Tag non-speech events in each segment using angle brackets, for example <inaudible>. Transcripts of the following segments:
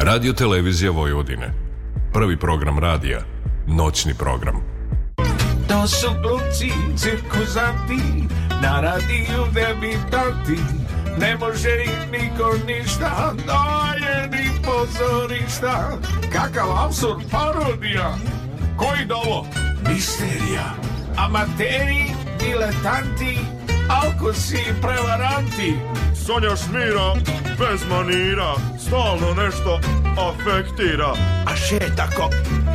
Radio Televizija Vojvodine. Prvi program radija. Noćni program. To su gluci, cirkuzanti, na radiju debitanti. Ne može im niko ništa, doje ni pozorišta. Kakav absurd parodija. Koji dovo? Misterija. Amateri, diletanti, alkosi i prevaranti Sonja šmira, bez manira, stalno nešto afektira. A še tako,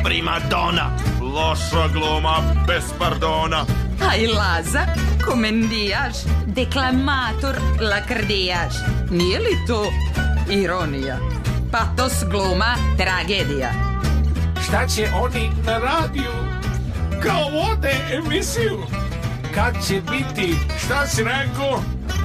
primadona, loša gluma, bez pardona. A i Laza, komendijaš, deklamator, lakrdijaš. Nije li to ironija? Patos, gluma, tragedija. Šta će oni na radiju? Kao vode emisiju? Kad će biti? Šta si rekao?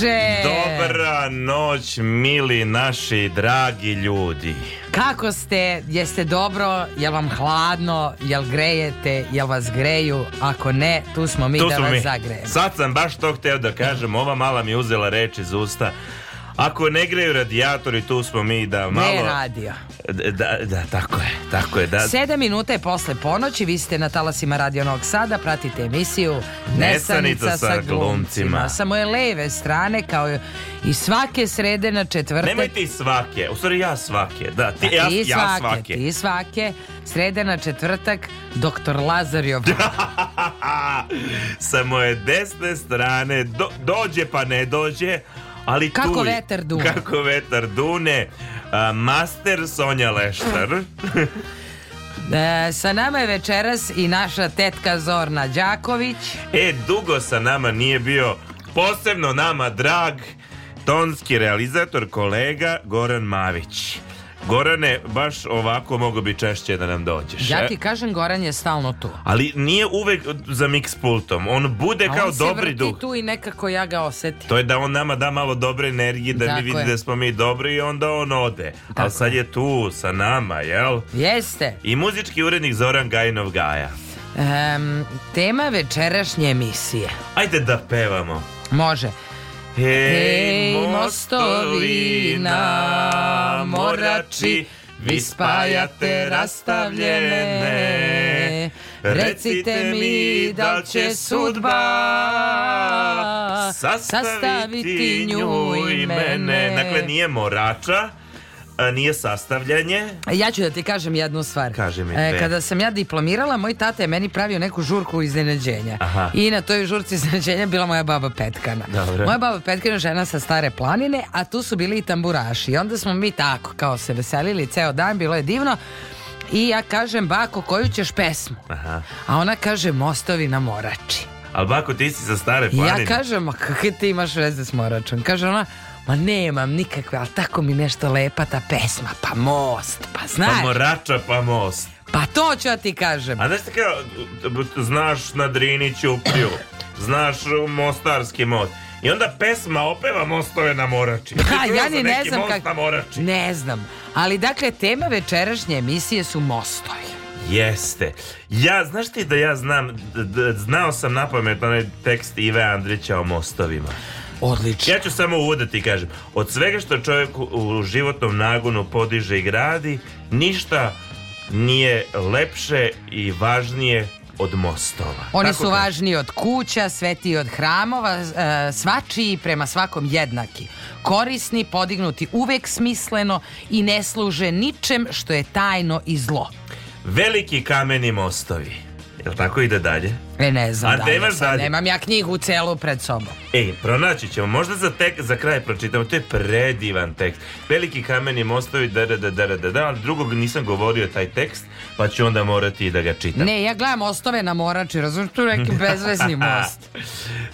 veče. Dobra noć, mili naši dragi ljudi. Kako ste? Jeste dobro? Jel vam hladno? Jel grejete? Jel vas greju? Ako ne, tu smo mi tu da vas mi. zagrejemo. Sad sam baš to htio da kažem. Ova mala mi uzela reč iz usta. Ako ne greju radijatori, tu smo mi da malo... Ne radija. Da, da, tako je, tako je. Da. Sedam minuta je posle ponoći, vi ste na talasima Radio Novog Sada, pratite emisiju Nesanica, Nesanica sa, glumcima. Sa moje leve strane, kao i svake srede na četvrte... Nemoj ti svake, u stvari ja svake, da, ti, ja, ti svake, ja svake. Ti svake, srede na četvrtak, doktor Lazarjov. <laughs> sa moje desne strane, do, dođe pa ne dođe, Ali kako tu, vetar dune. Kako vetar dune. Uh, master Sonja Leštar. <laughs> E, sa nama je večeras i naša tetka Zorna Đaković. E, dugo sa nama nije bio posebno nama drag tonski realizator kolega Goran Mavić. Gorane, baš ovako mogu bi češće da nam dođeš. Ja e? ti kažem, Goran je stalno tu. Ali nije uvek za mix pultom. On bude kao on dobri se vrti duh. tu i nekako ja ga osetim. To je da on nama da malo dobre energije, da Tako mi vidi da smo mi dobri i onda on ode. Tako Ali sad je tu sa nama, jel? Jeste. I muzički urednik Zoran Gajnov Gaja. Um, tema večerašnje emisije. Ajde da pevamo. Može. Hej, mostovi na morači, vi spajate rastavljene Recite mi da li će sudba Sastaviti nju i mene Dakle nije morača a, nije sastavljanje. Ja ću da ti kažem jednu stvar. Kaži mi. E, kada sam ja diplomirala, moj tata je meni pravio neku žurku iznenađenja. Aha. I na toj žurci iznenađenja bila moja baba Petkana. Dobre. Moja baba Petkana je žena sa stare planine, a tu su bili i tamburaši. I onda smo mi tako kao se veselili ceo dan, bilo je divno. I ja kažem, bako, koju ćeš pesmu? Aha. A ona kaže, mostovi na morači. Al bako, ti si sa stare planine. Ja kažem, a kakve ti imaš veze s moračom? Kaže ona, ma nemam nikakve, ali tako mi nešto lepa ta pesma, pa most, pa, pa znaš. Pa morača, pa most. Pa to ću ja ti kažem. A znaš ti kao, znaš na Drini Ćupriju, znaš Mostarski most. I onda pesma opeva mostove na Morači. Ha, da, ja ni ne znam kako. Ne znam. Ali dakle, tema večerašnje emisije su mostovi. Jeste. Ja, znaš ti da ja znam, znao sam na pamet onaj tekst Ive Andrića o mostovima. Odlično. Ja ću samo uvod da ti kažem. Od svega što čovjek u životnom nagonu podiže i gradi, ništa nije lepše i važnije od mostova. Oni Tako su kažem. važniji od kuća, sveti od hramova, e, svačiji prema svakom jednaki. Korisni, podignuti uvek smisleno i ne služe ničem što je tajno i zlo. Veliki kameni mostovi Jel tako ide dalje? E, ne znam. A nemaš dalje? Nemam ja knjigu celu pred sobom. Ej, pronaći ćemo. Možda za, tek, za kraj pročitamo. To je predivan tekst. Veliki kameni mostovi, da da, da, da, da, da, da, ali drugog nisam govorio taj tekst, pa ću onda morati i da ga čitam. Ne, ja gledam ostove na morači, razumiješ, tu neki <laughs> bezvezni most.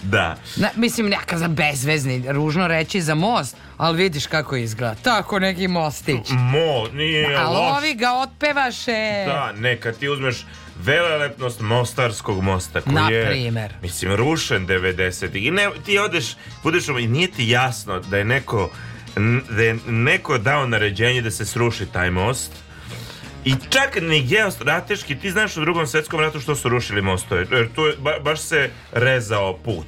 da. Na, mislim, neka za bezvezni, ružno reći za most, ali vidiš kako izgleda. Tako neki mostić. Mo, nije loš. Ali ovi ga otpevaše. Da, neka ti uzmeš velelepnost Mostarskog mosta koji na je, mislim, rušen 90. I ne, ti odeš, budeš i nije ti jasno da je neko da je neko dao naređenje da se sruši taj most i čak ni geostrateški ti znaš u drugom svetskom ratu što su rušili mostove jer tu je, ba, baš se rezao put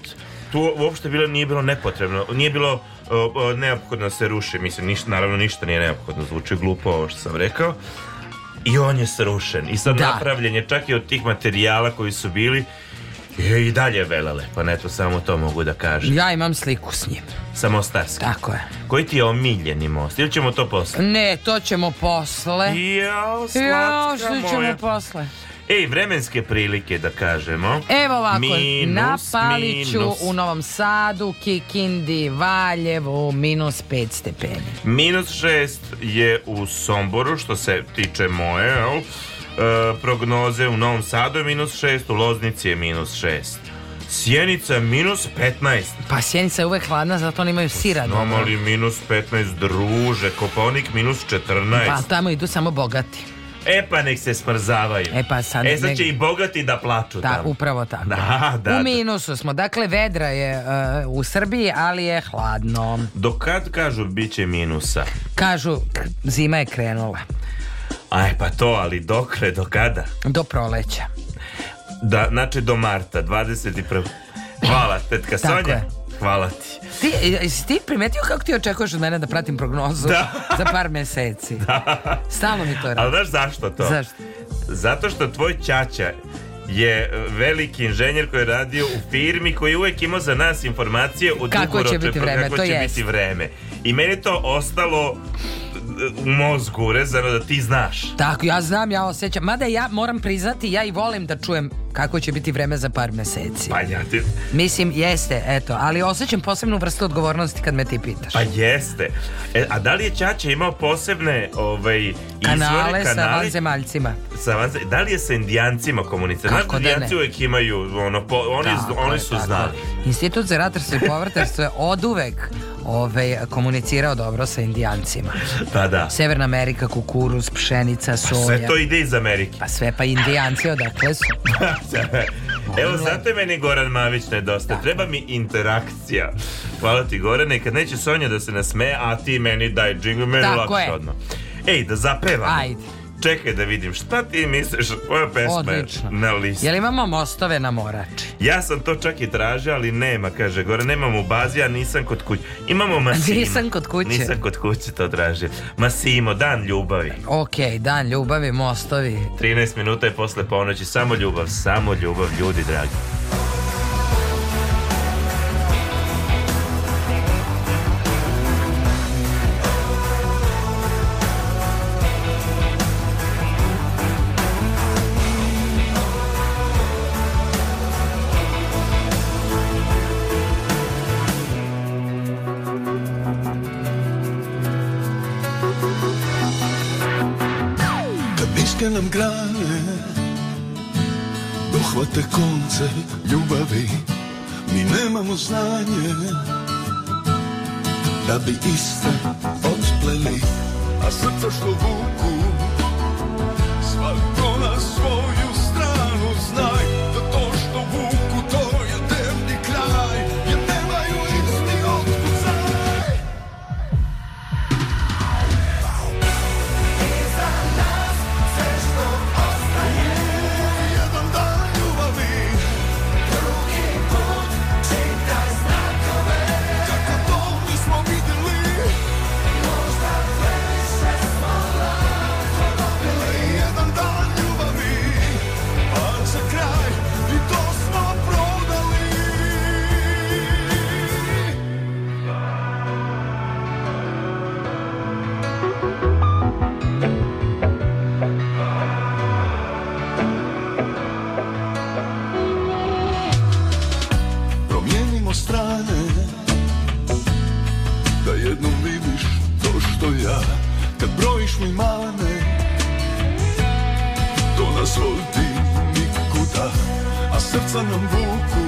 tu uopšte bilo, nije bilo nepotrebno nije bilo uh, neophodno da se ruši mislim niš, naravno ništa nije neophodno zvuči glupo ovo što sam rekao i on je srušen. I sad da. napravljen je čak i od tih materijala koji su bili i dalje velele, pa neto samo to mogu da kažem. Ja imam sliku s njim. Sa Mostarski? Tako je. Koji ti je omiljeni most? Ili ćemo to posle? Ne, to ćemo posle. Jao, slatka Jao, što ćemo posle. E, vremenske prilike da kažemo. Evo ovako, minus, na Paliću minus. u Novom Sadu, Kikindi, Valjevo, minus 5 stepeni. Minus 6 je u Somboru, što se tiče moje, jel? E, prognoze u Novom Sadu je minus 6, u Loznici je minus 6. Sjenica minus 15. Pa Sjenica je uvek hladna, zato oni imaju sira. Snomali minus 15, druže, Koponik minus 14. Pa tamo idu samo bogati. E pa nek se smrzavaju. E pa sad, e sad će nek... i bogati da plaču da, tamo. Upravo tako. Da, da, u da. minusu smo. Dakle, vedra je uh, u Srbiji, ali je hladno. Do kad kažu bit će minusa? Kažu, zima je krenula. Aj pa to, ali dokle, do kada? Do proleća. Da, znači do marta, 21. Hvala, tetka Sonja. Je hvala ti. Ti, e, jesi ti primetio kako ti očekuješ od mene da pratim prognozu da. <laughs> za par meseci? Da. Stalno mi to radi. Ali znaš zašto to? Zašto? Zato što tvoj ćaća je veliki inženjer koji je radio u firmi koji je uvek imao za nas informacije o kako će biti vreme, kako to će jest. biti vreme. I meni je to ostalo u mozgu urezano da ti znaš. Tako, ja znam, ja osjećam. Mada ja moram priznati, ja i volim da čujem kako će biti vreme za par meseci. Pa ja ti... Mislim, jeste, eto, ali osjećam posebnu vrstu odgovornosti kad me ti pitaš. Pa jeste. E, a da li je Ćaća imao posebne ovaj, izvore, kanale, kanali, sa vanzemaljcima? Sa vanze, da li je sa indijancima komunicirao? Kako da ne? uvijek imaju, ono, po, oni, tako, oni su tako. znali. Institut za ratarstvo i povrtarstvo je od uvek ovaj, komunicirao dobro sa indijancima. Da, da. Severna Amerika, kukuruz, pšenica, pa soja. Pa sve to ide iz Amerike. Pa sve, pa indijanci odakle su. <laughs> Evo, zato je meni Goran Mavić nedostaje. Da. Treba mi interakcija. Hvala ti, Gorane. Kad neće Sonja da se nasmeje, a ti meni daj džingu, meni Tako lakše odmah. Ej, da zapevam. Ajde. Čekaj da vidim, šta ti misliš, koja pesma Odlično. je na listi? Jel imamo mostove na Morači? Ja sam to čak i tražio, ali nema, kaže Gore, nemam u bazi, ja nisam kod kuće. Imamo <laughs> Masimo. Nisam kod kuće. Nisam kod kuće to tražio. Masimo, dan ljubavi. Ok, dan ljubavi, mostovi. 13 minuta je posle ponoći, samo ljubav, samo ljubav, ljudi dragi. te konce ljubavi Mi nemamo znanje Da bi iste otpleli A srca što vuku Passa Nambuco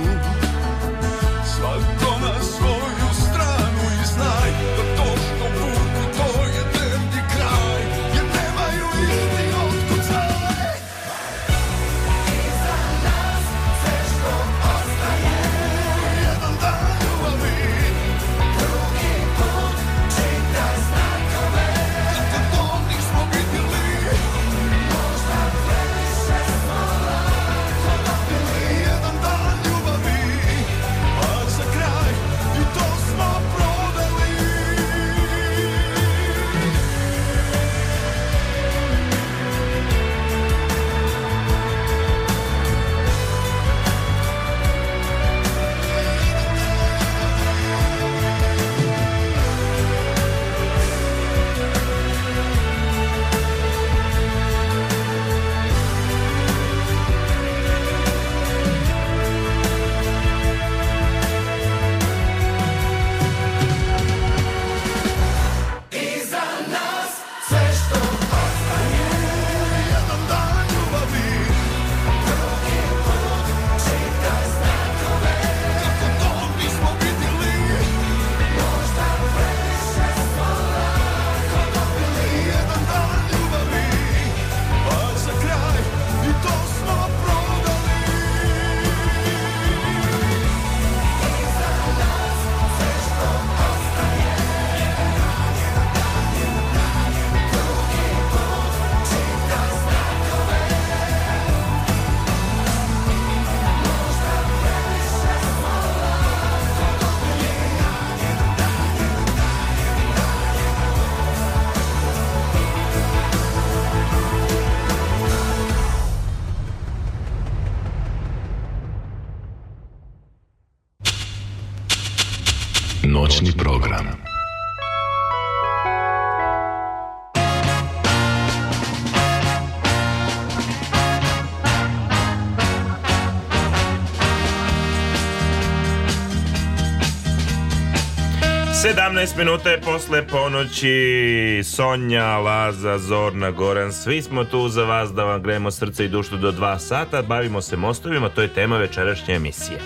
18 minuta je posle ponoći Sonja, Laza, Zorna, Goran Svi smo tu za vas da vam grejemo srce i dušu do 2 sata Bavimo se mostovima, to je tema večerašnje emisije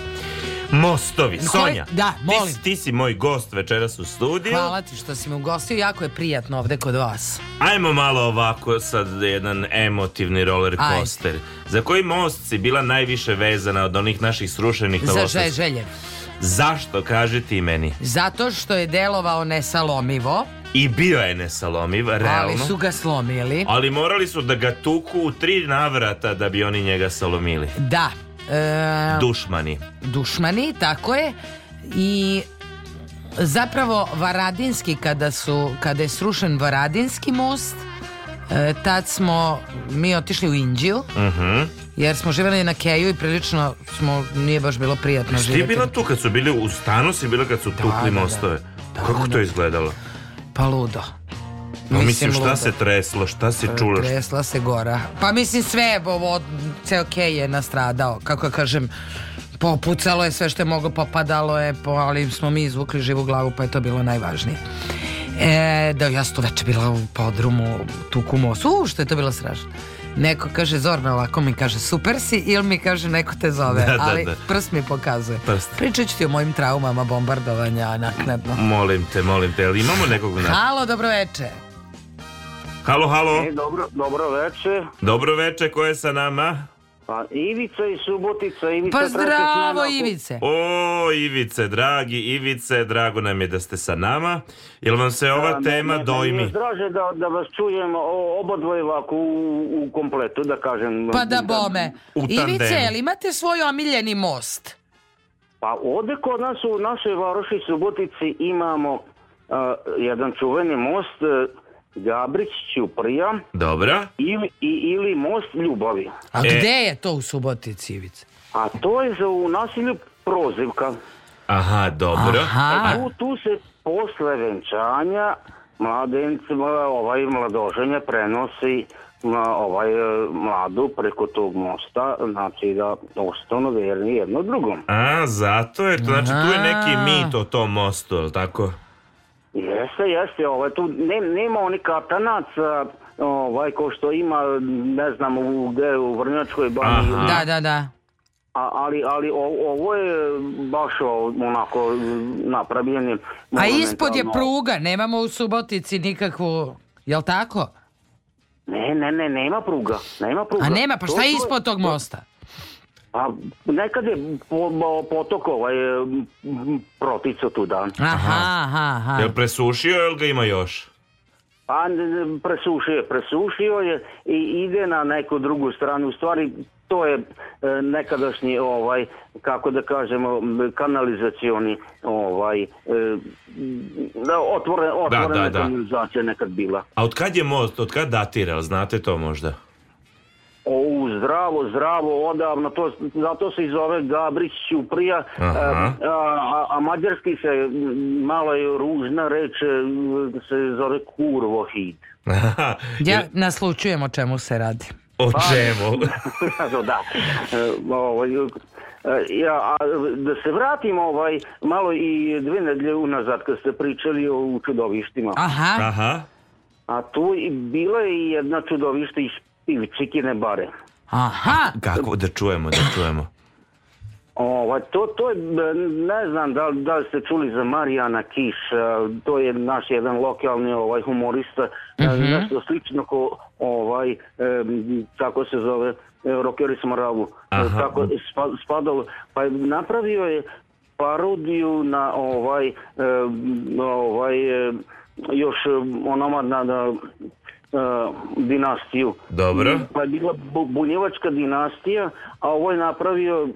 Mostovi, Sonja da, molim. Ti, ti si moj gost večeras u studiju Hvala ti što si me ugostio, jako je prijatno ovde kod vas Ajmo malo ovako sad jedan emotivni roller coaster Ajde. Za koji most si bila najviše vezana od onih naših srušenih Za želje Zašto kaže ti meni? Zato što je delovao nesalomivo. I bio je nesalomiv, realno. Ali su ga slomili. Ali morali su da ga tuku u tri navrata da bi oni njega salomili. Da. E... Dušmani. Dušmani, tako je. I zapravo Varadinski, kada, su, kada je srušen Varadinski most, E, tad smo mi otišli u Indiju uh-huh. jer smo živeli na Keju i prilično smo, nije baš bilo prijatno Jesi živjeti. Ti je bila tu kad su bili u stanu, si bila kad su da, tukli da, da. mostove? Da, Kako to da. izgledalo? Pa ludo. Pa mislim, mislim šta ludo. se treslo, šta se pa čula? Tresla se gora. Pa mislim sve, ovo, ceo Kej je nastradao, kako kažem, popucalo je sve što je moglo, popadalo je, po, ali smo mi izvukli živu glavu, pa je to bilo najvažnije. E, da ja sam to veče bila u podrumu, tu kumosu, u, što je to bilo strašno. Neko kaže Zorna ovako mi kaže super si ili mi kaže neko te zove, <laughs> da, da, ali da, da. prst mi pokazuje. Prst. Pričat ću ti o mojim traumama bombardovanja naknadno. Molim te, molim te, ali imamo nekog na... Halo, dobroveče. Halo, halo. E, dobro, dobro veče. Dobro veče, ko je sa nama? Pa Ivica i Subotica, Ivica Pa zdravo Ivice. O, Ivice, dragi Ivice, drago nam je da ste sa nama. Jel vam se ova da, tema ne, dojmi? Ne, draže da, da vas čujem obodvoje ovako u, u, kompletu, da kažem. Pa da, da. bome. Ivice, jel imate svoj omiljeni most? Pa ovde kod nas u našoj varoši Subotici imamo uh, jedan čuveni most uh, Gabrićću prija. Dobro. Ili, i, ili most ljubavi. A e. gde je to u Subotici, Ivica? A to je za u nasilju prozivka. Aha, dobro. Aha. E, tu, tu se posle venčanja mladencima ovaj mladoženje prenosi na ovaj mladu preko tog mosta, znači da ostanu verni jedno drugom. A, zato je to, znači tu je neki mit o tom mostu, tako? Jeste, jeste, ovaj, tu ne, nema oni katanac, ovaj, ko što ima, ne znam, u, gde, u Vrnjačkoj bani. Da, da, da. A, ali, ali o, ovo je baš onako napravljeni. A ispod je pruga, nemamo u Subotici nikakvu, jel tako? Ne, ne, ne, nema pruga, nema pruga. A nema, pa šta je ispod tog mosta? A pa, nekad je potok ovaj proticao tu dan. Aha, aha, aha. Jel presušio ili ga ima još? Pa presušio je, presušio je i ide na neku drugu stranu. U stvari to je e, nekadašnji ovaj kako da kažemo kanalizacioni ovaj e, da, otvorena da, otvorena da, da, da. kanalizacija nekad bila. A od kad je most, od kad datira, znate to možda? O, zdravo, zdravo, onda na to, zato se i zove Gabrić prija, e, a, a, a mađarski se, mala je ružna reč, e, se zove kurvo hit. <laughs> ja naslučujem o čemu se radi. O pa, čemu? <laughs> da. da. E, Ovo, ovaj, ja, a da se vratimo ovaj, malo i dve nedelje unazad kad ste pričali o čudovištima. Aha. Aha. A tu bila je jedna čudovište iz ili Čikine bare. Aha! Kako, da čujemo, da čujemo. Ovo, ovaj, to, to je, ne znam da, da li ste čuli za Marijana Kiš, eh, to je naš jedan lokalni ovaj humorista, mm -hmm. nešto slično ko ovaj, kako se zove, eh, Rokeri Smaravu, Aha. tako spadalo, pa napravio je parodiju na ovaj, ovaj još onoma na, na E, dinastiju. Dobro. Pa je bila bunjevačka dinastija, a ovo je napravio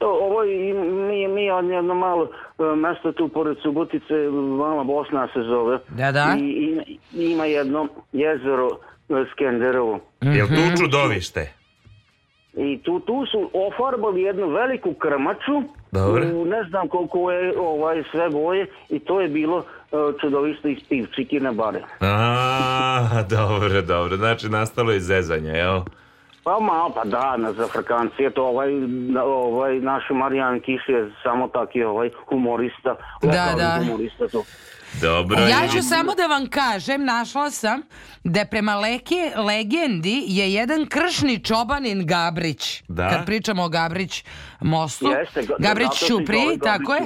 ovo je, mi, mi od jedno malo e, mesto tu pored Subotice, Mala Bosna se zove. Da, da. I, i ima jedno jezero e, Skenderovo. Je -hmm. tu mhm. čudovište? I tu, tu su ofarbali jednu veliku krmaču, Dobre. ne znam koliko je ovaj sve boje i to je bilo E, čudovišta i pivčiki na bare. <laughs> A, dobro, dobro. Znači, nastalo je zezanje, jel? Pa malo, pa da, na zafrkanci je to ovaj, ovaj, naš Marijan Kiš je samo i ovaj humorista. Da, da. Humorista to. Dobro. Ja ću samo da vam kažem, našla sam da prema leke, legendi je jedan kršni čobanin Gabrić. Da. Kad pričamo o Gabrić mostu, Jeste, Gabrić da, Šupri, ovaj tako je,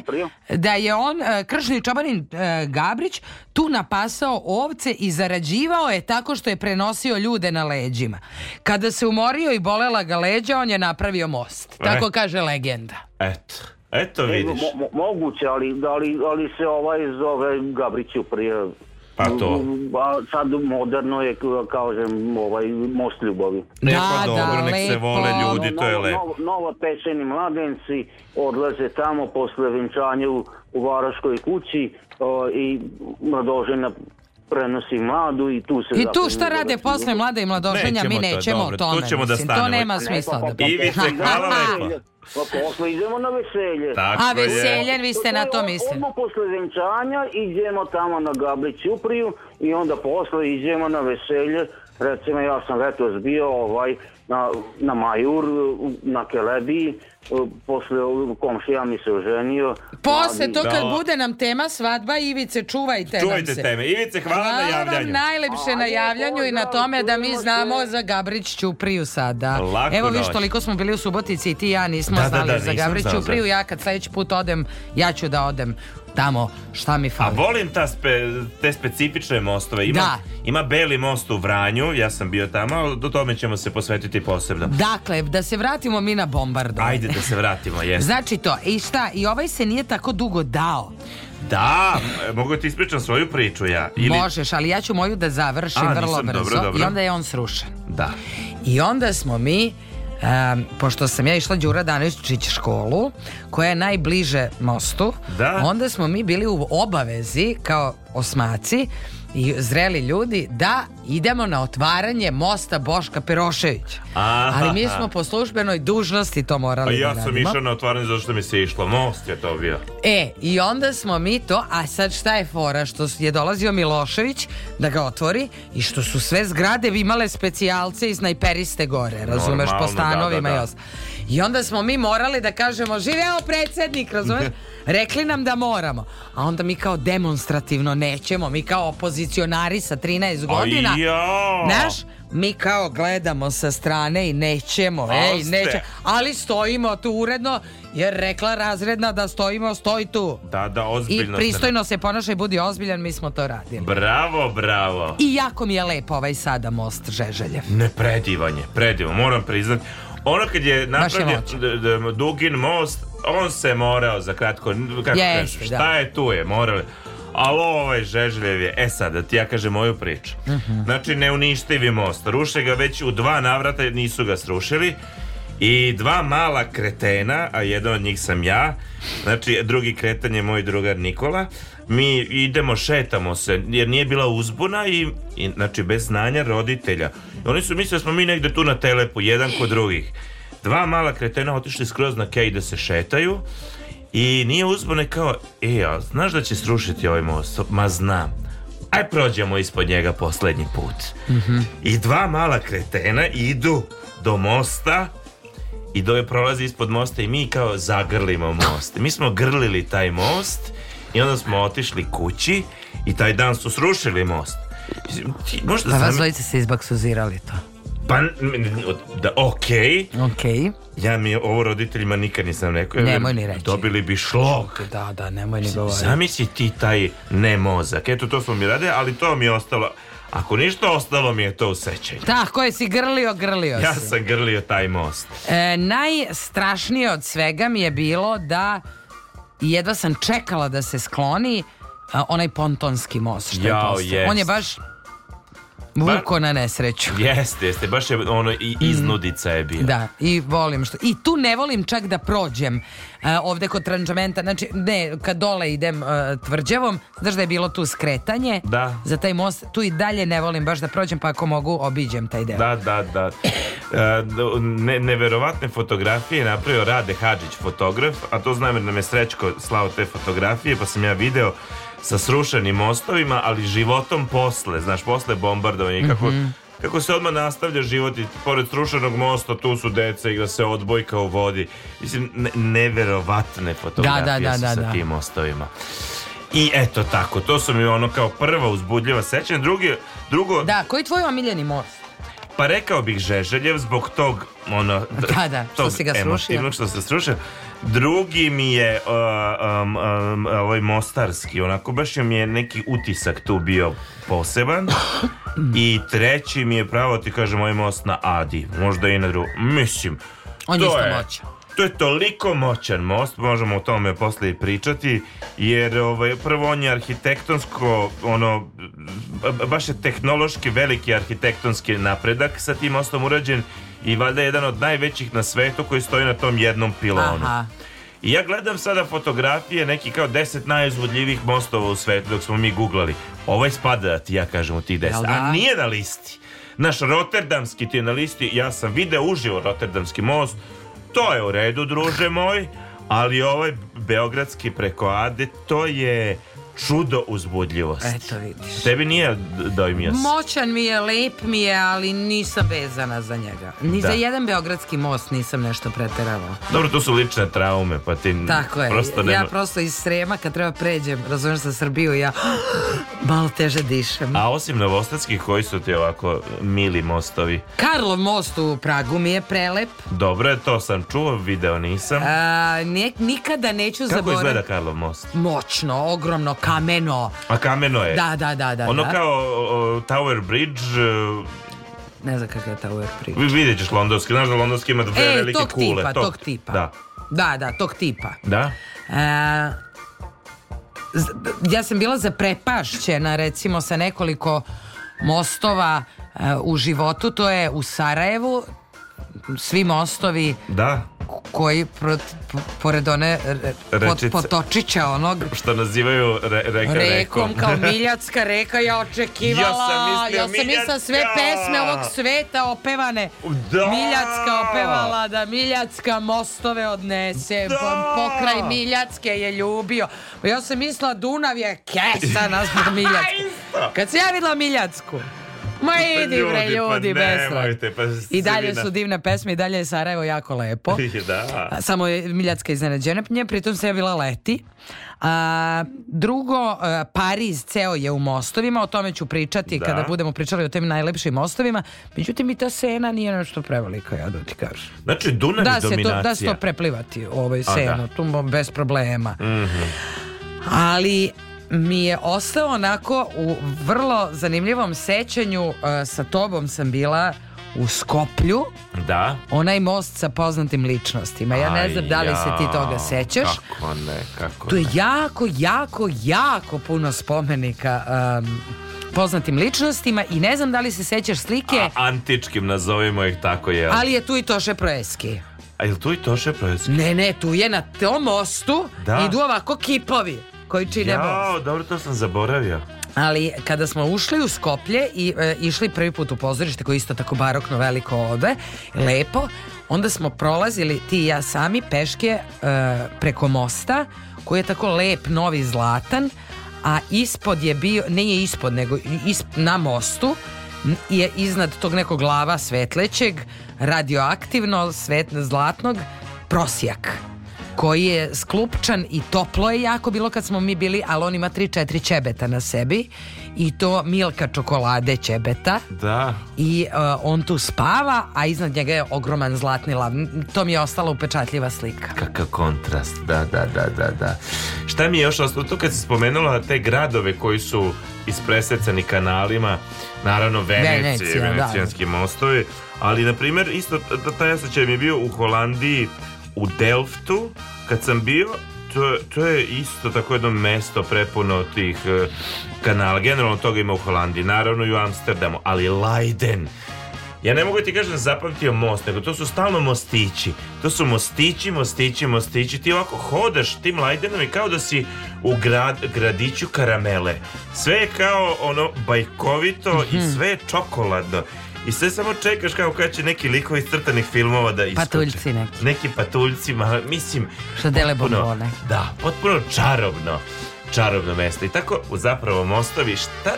da je on, e, kršni čobanin e, Gabrić, tu napasao ovce i zarađivao je tako što je prenosio ljude na leđima. Kada se umorio i bolela ga leđa, on je napravio most. E. Tako e. kaže legenda. Eto. Eto vidiš. mo, mo, moguće, ali, ali, ali se ovaj zove Gabriću prije. Pa to. A sad moderno je, kažem, ovaj, most ljubavi. Da, Epa, dobro, da, nek lepo. se vole ljudi, no, to je lepo. Novo, novo pečeni mladenci odlaze tamo posle venčanja u, u Varaškoj kući o, i mladožena prenosi mladu i tu se... I tu šta rade posle mlade i mladoženja, mi nećemo to, o tome. To, ćemo da mislim, to nema smisla. Da... Ivice, pa- pa- hvala lepo. Pa posle idemo na veselje. Tako A veselje, vi ste na to mislili. Odmah posle venčanja idemo tamo na Gabli upriju i onda posle idemo na veselje. Recimo ja sam letos bio ovaj na, na Majur, na Kelebiji, posle komšija mi se oženio. Posle to kad da. bude nam tema svadba, Ivice, čuvajte, čuvajte nam se. teme. Ivice, hvala, hvala na javljanju. Vam najlepše na javljanju i na tome da mi znamo za Gabrić Ćupriju sada. Lako Evo viš, toliko smo bili u Subotici i ti i ja nismo da, da znali da, da, za Gabrić Ćupriju. Ja kad sledeći put odem, ja ću da odem tamo šta mi fali. A volim ta spe, te specifične mostove. Ima, da. ima beli most u Vranju, ja sam bio tamo, do tome ćemo se posvetiti posebno. Dakle, da se vratimo mi na bombardu. Ajde da se vratimo, jesno. Znači to, i šta, i ovaj se nije tako dugo dao. Da, mogu ti ispričam svoju priču ja. Ili... Možeš, ali ja ću moju da završim A, vrlo nisam, brzo dobro, dobro. i onda je on srušen. Da. I onda smo mi um, pošto sam ja išla Đura Danovićić školu, koja je najbliže mostu, da. onda smo mi bili u obavezi kao osmaci i zreli ljudi da idemo na otvaranje mosta Boška Peroševića. Aha. Ali mi smo po službenoj dužnosti to morali da A ja da sam išao na otvaranje zato što mi se išlo. Most je to bio. E, i onda smo mi to, a sad šta je fora? Što je dolazio Milošević da ga otvori i što su sve zgrade imale specijalce i snajperiste gore, razumeš, Normalno, po da, stanovima da, da, da. i ostalo. I onda smo mi morali da kažemo živeo predsednik, razumeš? <laughs> Rekli nam da moramo. A onda mi kao demonstrativno nećemo, mi kao opozicionari sa 13 godina. Znaš, mi kao gledamo sa strane i nećemo, ej, neće, ali stojimo tu uredno jer rekla razredna da stojimo, stoj tu. Da, da, ozbiljno. I pristojno se ponašaj, budi ozbiljan, mi smo to radili. Bravo, bravo. I jako mi je lepo ovaj sada most Žeželjev. Ne, predivanje, predivo, moram priznati ono kad je napravljen Dugin most, on se morao za kratko, kako Jeste, kažu, šta da. je tu je, morali. Ali ovaj Žeželjev je, e sad, da ti ja kažem moju priču. Uh mhm. -huh. Znači, neuništivi most. Ruše ga već u dva navrata, nisu ga srušili. I dva mala kretena, a jedan od njih sam ja, znači drugi kretan je moj drugar Nikola, mi idemo, šetamo se, jer nije bila uzbuna i, i znači, bez znanja roditelja. oni su mislili da smo mi negde tu na telepu, jedan kod drugih. Dva mala kretena otišli skroz na kej da se šetaju i nije uzbune kao, e, a znaš da će srušiti ovaj most? Ma znam aj prođemo ispod njega poslednji put. Mm -hmm. I dva mala kretena idu do mosta i dove prolazi ispod mosta i mi kao zagrlimo most. Mi smo grlili taj most i onda smo otišli kući i taj dan su srušili most. Možda pa vas dvojice se izbaksuzirali to. Pa, da, okej. Okay. Okej. Okay. Ja mi ovo roditeljima nikad nisam rekao. Nemoj ni reći. Dobili bi šlok. Da, da, nemoj ni govoriti. Zamisli ti taj ne mozak. Eto, to smo mi radili, ali to mi je ostalo. Ako ništa ostalo mi je to u sećanju. Tako da, je, si grlio, grlio si. Ja sam grlio taj most. E, najstrašnije od svega mi je bilo da i jedva sam čekala da se skloni a, onaj pontonski most što Jao, je postao. On je baš Vuko na nesreću. <laughs> Jeste, jeste, baš je ono i mm. iznudica je bio. Da, i volim što i tu ne volim čak da prođem a, eh, ovde kod tranđamenta, znači ne, kad dole idem a, eh, tvrđavom, znaš da je bilo tu skretanje da. za taj most, tu i dalje ne volim baš da prođem, pa ako mogu obiđem taj deo. Da, da, da. A, eh, ne, neverovatne fotografije napravio Rade Hadžić fotograf, a to znam jer nam je Srećko slao te fotografije, pa sam ja video sa srušenim mostovima, ali životom posle, znaš, posle bombardovanja i kako... Mm -hmm. Kako se odmah nastavlja život i pored srušenog mosta tu su deca i da se odbojka u vodi. Mislim, ne, neverovatne fotografije da, da, da, da, su sa da. tim mostovima. I eto tako, to su mi ono kao prva uzbudljiva sećanja. Drugi, drugo... Da, koji je tvoj omiljeni most? Pa rekao bih Žeželjev zbog tog ono, da, da, što tog si ga srušio. što se srušio. Drugi mi je uh, um, um, ovaj mostarski, onako baš mi je neki utisak tu bio poseban. I treći mi je pravo ti kažem ovaj most na Adi, možda i na drugu. Mislim, on je to isto moćan. To je toliko moćan most, možemo o tome posle i pričati, jer ovaj, prvo on je arhitektonsko, ono, baš je tehnološki veliki arhitektonski napredak sa tim mostom urađen i valjda jedan od najvećih na svetu koji stoji na tom jednom pilonu. Aha. I ja gledam sada fotografije neki kao 10 najuzvodljivih mostova u svetu dok smo mi googlali. Ovaj spada da ti ja kažem u tih 10, a da? nije na listi. Naš Rotterdamski ti je na listi, ja sam video uživo Rotterdamski most, to je u redu druže moj, ali ovaj Beogradski preko Ade, to je čudo uzbudljivost. Eto vidiš. Tebi nije dojmio se. Moćan mi je, lep mi je, ali nisam vezana za njega. Ni da. za jedan beogradski most nisam nešto preteravao. Dobro, tu su lične traume, pa ti Tako je. nema... Ja prosto iz Srema kad treba pređem, razumiješ sa Srbiju, ja <gasps> malo teže dišem. A osim Novostadskih, koji su ti ovako mili mostovi? Karlov most u Pragu mi je prelep. Dobro je, to sam čuo, video nisam. A, ne, nikada neću zaboraviti. Kako izgleda Karlov most? Moćno, ogromno, kameno. A kameno je. Da, da, da, da. Ono da. kao o, Tower Bridge uh, ne znam kakav je Tower Bridge. Vi vidjet ćeš londonski, znaš da londonski ima dve e, velike tog kule. Tipa, tog, tog tipa, da. da, da, tog tipa. Da? E, ja sam bila zaprepašćena recimo sa nekoliko mostova e, u životu, to je u Sarajevu, svi mostovi da. koji prot, pored one pot, potočića onog što nazivaju re, reka, rekom, kao <laughs> Miljacka reka ja očekivala ja sam mislila, ja sam mislila sve pesme ovog sveta opevane da. Miljacka opevala da Miljacka mostove odnese da. pokraj Miljacke je ljubio ja sam mislila Dunav je kesa nas Miljacka kad se ja videla Miljacku Ma idi bre, ljudi, pa nemojte, pa I dalje su divne pesme, i dalje je Sarajevo jako lepo. <laughs> da. Samo je Miljacka iznenađenja, pritom se bila leti. A, drugo, e, Pariz ceo je u mostovima, o tome ću pričati da. kada budemo pričali o tem najlepšim mostovima. Međutim, i ta sena nije nešto prevelika, ja da ti kažem. Znači, Dunav da se to, da se to preplivati, ovaj senu, tu bez problema. Mm -hmm. Ali mi je ostao onako u vrlo zanimljivom sećanju. E, sa tobom sam bila u Skoplju. Da. Onaj most sa poznatim ličnostima. Ja ne znam da li se ti toga sećaš. Kako ne, kako Tu je ne. jako, jako, jako puno spomenika um, poznatim ličnostima i ne znam da li se sećaš slike. A, antičkim nazovimo ih tako je. Ali je tu i Toše Proeski. A je tu i Toše Proeski? Ne, ne, tu je na tom mostu da. idu ovako kipovi koji čine Jao, dobro, to sam zaboravio. Ali kada smo ušli u Skoplje i e, išli prvi put u pozorište koje je isto tako barokno veliko ode, lepo, onda smo prolazili ti i ja sami peške e, preko mosta koji je tako lep, novi, zlatan, a ispod je bio, ne je ispod, nego isp, na mostu je iznad tog nekog glava svetlećeg, radioaktivno, svetno, zlatnog, prosjak koji je sklupčan i toplo je jako bilo kad smo mi bili, ali on ima 3-4 ćebeta na sebi i to milka čokolade ćebeta. Da. I uh, on tu spava, a iznad njega je ogroman zlatni lav. To mi je ostala upečatljiva slika. Kakav kontrast, da, da, da, da, da. Šta mi je još ostalo? To kad si spomenula te gradove koji su ispresecani kanalima, naravno Venecije, Venecija, da. venecijanski da. mostovi, ali na primjer isto taj osjećaj mi je bio u Holandiji u Delftu, kad sam bio, to, to je isto tako jedno mesto prepuno tih e, kanala. Generalno toga ima u Holandiji, naravno i u Amsterdamu, ali Leiden. Ja ne mogu da ti kažem da zapamtio most, nego to su stalno mostići. To su mostići, mostići, mostići. Ti ovako hodaš tim Leidenom i kao da si u grad, gradiću karamele. Sve je kao ono bajkovito mm -hmm. i mhm. sve je čokoladno. I sve samo čekaš kao kada će neki likovi iz crtanih filmova da iskoče. Patuljci neki. Neki patuljci, ma, mislim... Što dele bombone. Da, potpuno čarobno. Čarobno mesto. I tako zapravo mostovi šta...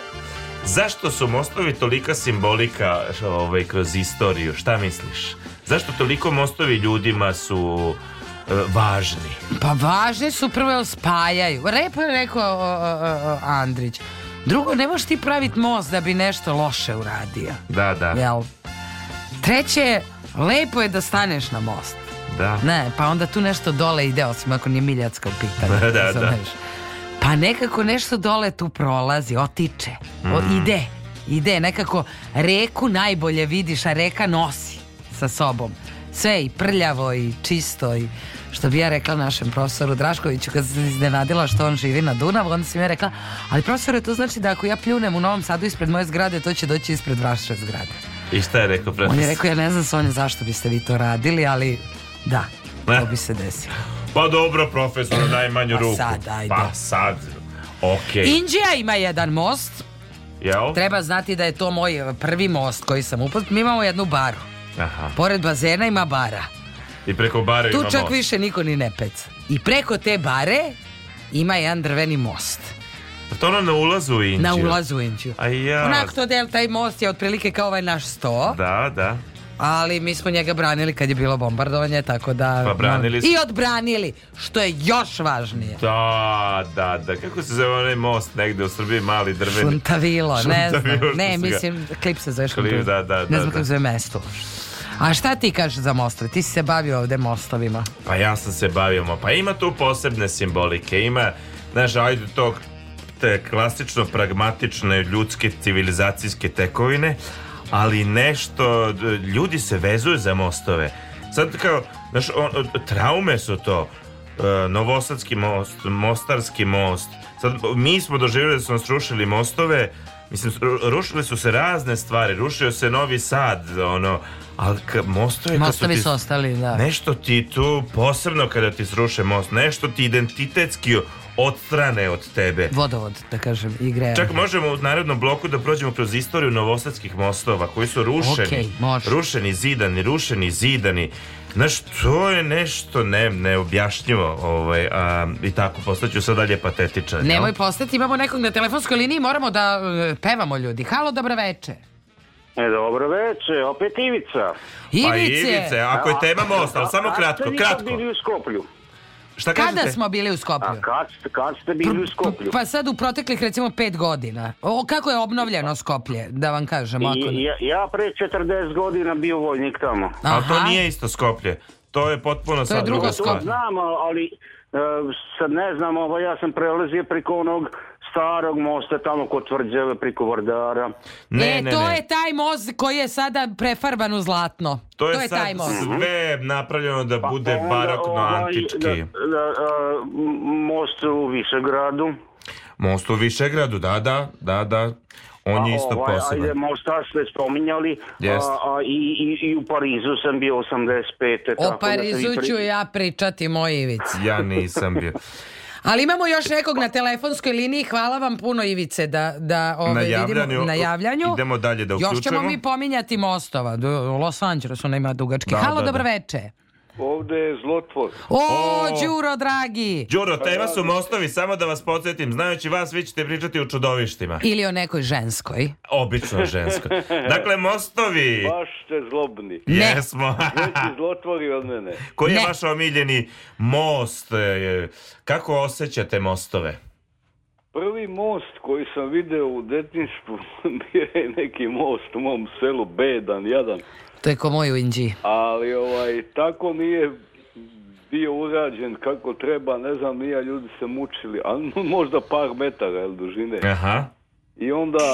Zašto su mostovi tolika simbolika ovaj, kroz istoriju? Šta misliš? Zašto toliko mostovi ljudima su e, važni? Pa važni su prvo spajaju. Repo pa je rekao o, o, o, Andrić. Drugo, ne možeš ti praviti most da bi nešto loše uradio. Da, da. Jel? Treće, lepo je da staneš na most. Da. Ne, pa onda tu nešto dole ide, osim ako nije Miljacka u pitanju. <laughs> Da, da, da. Pa nekako nešto dole tu prolazi, otiče, mm. o, ide, ide. Nekako reku najbolje vidiš, a reka nosi sa sobom. Sve i prljavo i čisto i što bi ja rekla našem profesoru Draškoviću kad se iznenadila što on živi na Dunavu, onda mi je rekla, ali profesore, to znači da ako ja pljunem u Novom Sadu ispred moje zgrade, to će doći ispred vaše zgrade. I šta je rekao profesor? On je rekao, ja ne znam Sonja zašto biste vi to radili, ali da, to bi se desilo. <laughs> Pa dobro, profesor, najmanju pa ruku. Pa sad, ajde. Pa sad, okej. Okay. Indija ima jedan most. Jel? Treba znati da je to moj prvi most koji sam uput. Mi imamo jednu baru. Aha. Pored bazena ima bara. I preko bare tu ima čak više niko ni ne peca. I preko te bare ima jedan drveni most. A pa to ono na ulazu u Inđiju? Na ulazu u Inđiju. A ja... Onak to del, taj most je otprilike kao ovaj naš sto. Da, da. Ali mi smo njega branili kad je bilo bombardovanje, tako da... Pa branili no, I odbranili, što je još važnije. Da, da, da. Kako se zove onaj most negde u Srbiji, mali drveni? Šuntavilo, ne znam. Ne, mislim, klip se zove Šuntavilo. Da, da, da, ne znam da, kako da. se zove mesto. A šta ti kažeš za mostove? Ti si se bavio ovde mostovima. Pa ja sam se bavio, pa ima tu posebne simbolike, ima, znaš, ajde to te klasično pragmatične ljudske civilizacijske tekovine, ali nešto, ljudi se vezuju za mostove. Sad kao, znaš, on, traume su to, Uh, Novosadski most, Mostarski most. Sad, mi smo doživjeli da su nas rušili mostove, mislim, rušile su se razne stvari, rušio se Novi Sad, ono, ali mostovi... Mostovi su, ti, ostali, da. Nešto ti tu, posebno kada ti sruše most, nešto ti identitetski odstrane od tebe. Vodovod, da kažem, igre. Čak možemo u narednom bloku da prođemo kroz istoriju novosadskih mostova koji su rušeni. Okay, rušeni, zidani, rušeni, zidani. Znaš, to je nešto ne, neobjašnjivo ovaj, a, i tako postaću sad dalje patetičan. Nemoj postati, imamo nekog na telefonskoj liniji, moramo da e, pevamo ljudi. Halo, dobro večer. E, dobro veče, opet Ivica. Ivice. Pa Ivice, ako je tema most, ali samo kratko, kratko. bili u Skoplju? Šta kažete? Kada smo bili u Skoplju? A kad, kad ste bili u pa, Skoplju? Pa, pa sad u proteklih recimo pet godina. O, kako je obnovljeno Skoplje, da vam kažem. Ako... I, ja, ja pre 40 godina bio vojnik tamo. Aha. Ali to nije isto Skoplje. To je potpuno to sad je druga stvar. To znam, ali e, sad ne znam, ovo, ovaj, ja sam prelazio preko onog starog mosta tamo kod tvrđave priko Vardara. Ne, e, ne, to ne. je taj most koji je sada prefarban u zlatno. To je, to je sad taj moz. sve napravljeno da pa, bude onda, barokno ovaj, da, da, antički. Da, da, a, most u Višegradu. Most u Višegradu, da, da, da, da. On a, pa je isto ovaj, poseban. Ajde, Mostar ste spominjali yes. a, a, i, i, i u Parizu sam bio 85. O tako da Parizu da pri... ću ja pričati, moj Ivic. Ja nisam bio. Ali imamo još nekog na telefonskoj liniji. Hvala vam puno, Ivice, da, da ove, na, javljanju, vidimo, na javljanju. Idemo dalje da uključujemo. Još ćemo mi pominjati mostova. U Los Angelesu nema dugački. Da, Halo, da, dobro da. veče. Ovde je zlotvor. O, Đuro, dragi! Đuro, pa tema su mostovi, samo da vas podsjetim. Znajući vas, vi ćete pričati o čudovištima. Ili o nekoj ženskoj. Obično ženskoj. <laughs> Dakle, mostovi... Baš ste zlobni. Jesmo. Veći zlotvori od mene. Koji ne. je vaš omiljeni most? E, kako osjećate mostove? Prvi most koji sam video u detinstvu <laughs> bio je neki most u mom selu, bedan, jadan. To je ko moj u Inđi. Ali ovaj, tako nije bio urađen kako treba, ne znam, nija ljudi se mučili, ali možda par metara jel, dužine. Aha. I onda,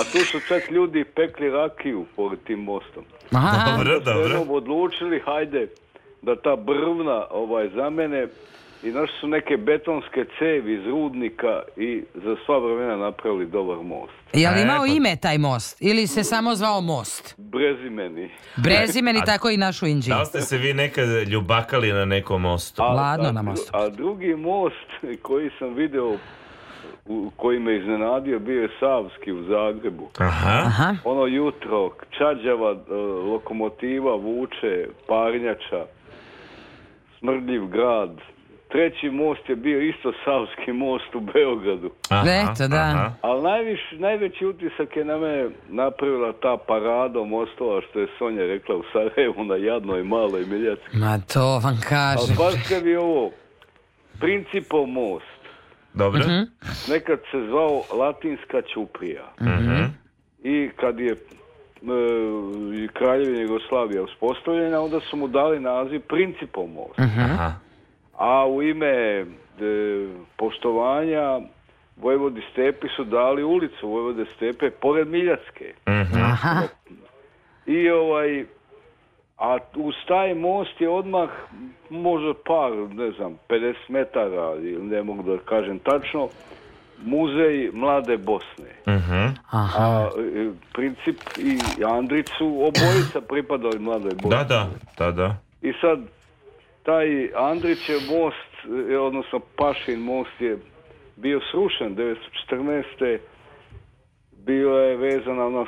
a tu su čak ljudi pekli rakiju pored tim mostom. Aha. Dobro, dobro. Odlučili, hajde, da ta brvna ovaj, zamene i našli su neke betonske cevi iz rudnika i za sva vremena napravili dobar most. Je li e, imao e, pa... ime taj most ili se samo zvao most? Brezimeni. Brezimeni, <laughs> a, tako i našu u Da ste se vi nekad ljubakali na nekom mostu? A, Ladno a, na mostu. A drugi most koji sam video u, koji me iznenadio bio je Savski u Zagrebu. Aha. Aha. Ono jutro, čađava, e, lokomotiva, vuče, parnjača, smrdljiv grad, treći most je bio isto Savski most u Beogradu. Aha, Eto, da. Aha. Ali najviš, najveći utisak je na me napravila ta parada mostova što je Sonja rekla u Sarajevu na jadnoj maloj Miljacki. Ma to vam kažem. Ali baš ste vi ovo, Principov most. Dobro. Uh-huh. Nekad se zvao Latinska Ćuprija. Uh-huh. I kad je e, Kraljevina Jugoslavija uspostavljena, onda su mu dali naziv Principov most. Uh-huh. Aha a u ime de, poštovanja Vojvodi Stepi su dali ulicu Vojvode Stepe pored Miljacke. Mhm. Aha. I ovaj, a uz taj most je odmah možda par, ne znam, 50 metara ili ne mogu da kažem tačno, muzej Mlade Bosne. Uh mhm. -huh. Aha. A e, princip i Andrić su obojica pripadali Mladoj da, Bosni. Da, da, da, da. I sad taj Andrićev most, e, odnosno Pašin most je bio srušen 1914. Bila je vezana na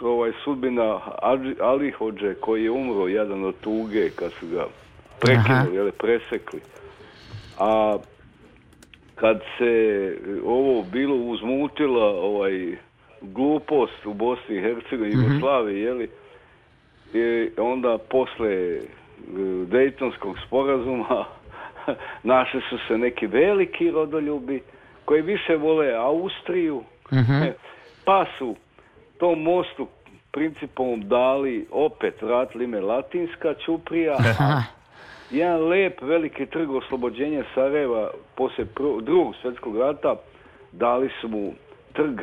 ovaj, sudbina Alihođe koji je umro jedan od tuge kad su ga prekinuli, jel, presekli. A kad se ovo bilo uzmutila ovaj glupost u Bosni i Hercegovini i mm -hmm. Jugoslaviji, jeli, i onda posle Dejtonskog sporazuma <laughs> našli su se neki veliki rodoljubi koji više vole Austriju, uh mhm. -huh. E, pa su tom mostu principom dali opet vratili me Latinska Čuprija, <laughs> jedan lep veliki trg oslobođenja Sarajeva posle drugog svetskog rata dali su mu trg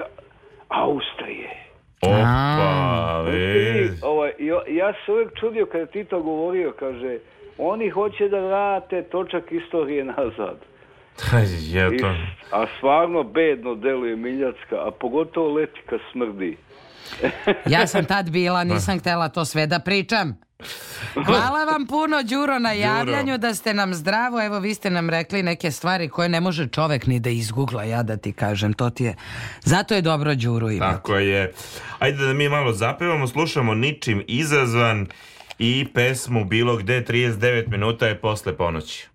Austrije. Opa, vidi. Znači, ovaj, ja se uvijek čudio kada Tito govorio, kaže, oni hoće da vrate točak istorije nazad. Je to. a stvarno bedno deluje Miljacka, a pogotovo Letika smrdi. ja sam tad bila, <laughs> da. nisam htela to sve da pričam. Hvala vam puno, Đuro, na javljanju da ste nam zdravo. Evo, vi ste nam rekli neke stvari koje ne može čovek ni da izgugla, ja da ti kažem. To ti je... Zato je dobro Đuro imati. Tako je. Ajde da mi malo zapevamo, slušamo Ničim izazvan i pesmu Bilo gde 39 minuta je posle ponoći.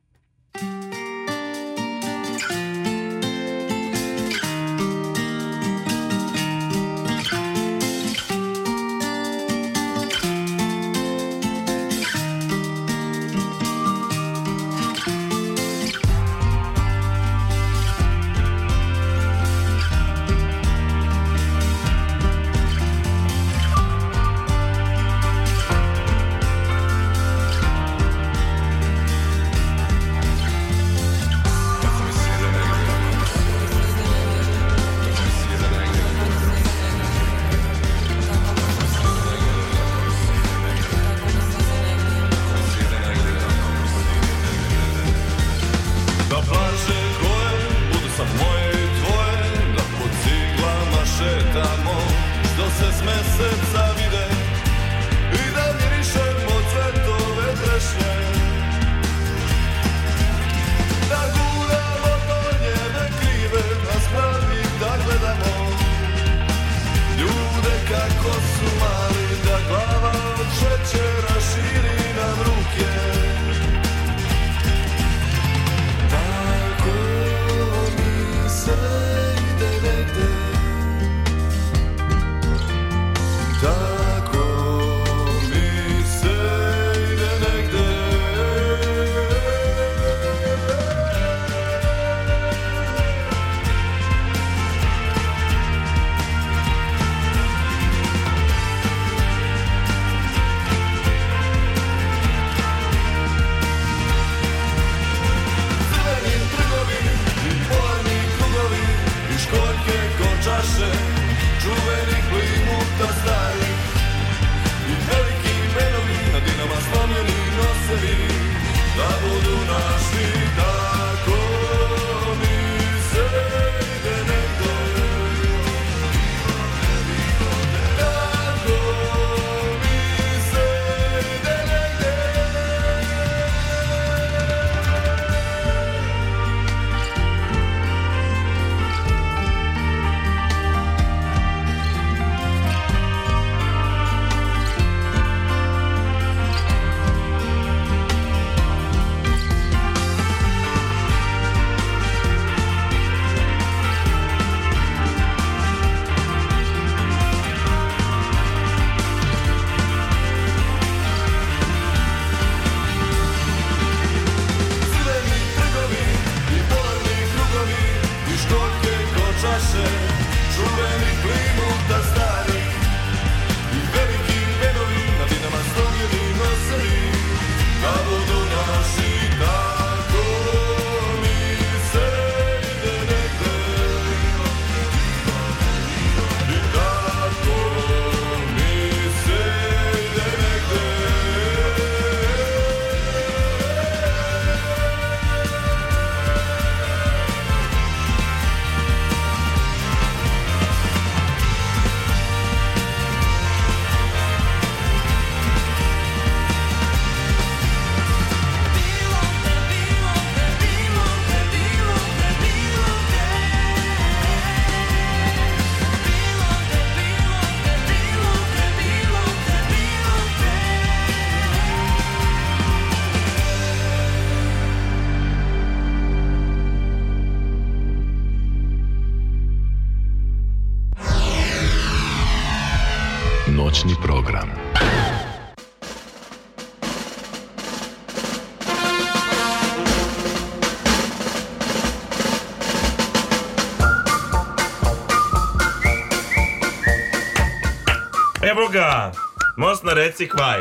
Most na reci Kvaj.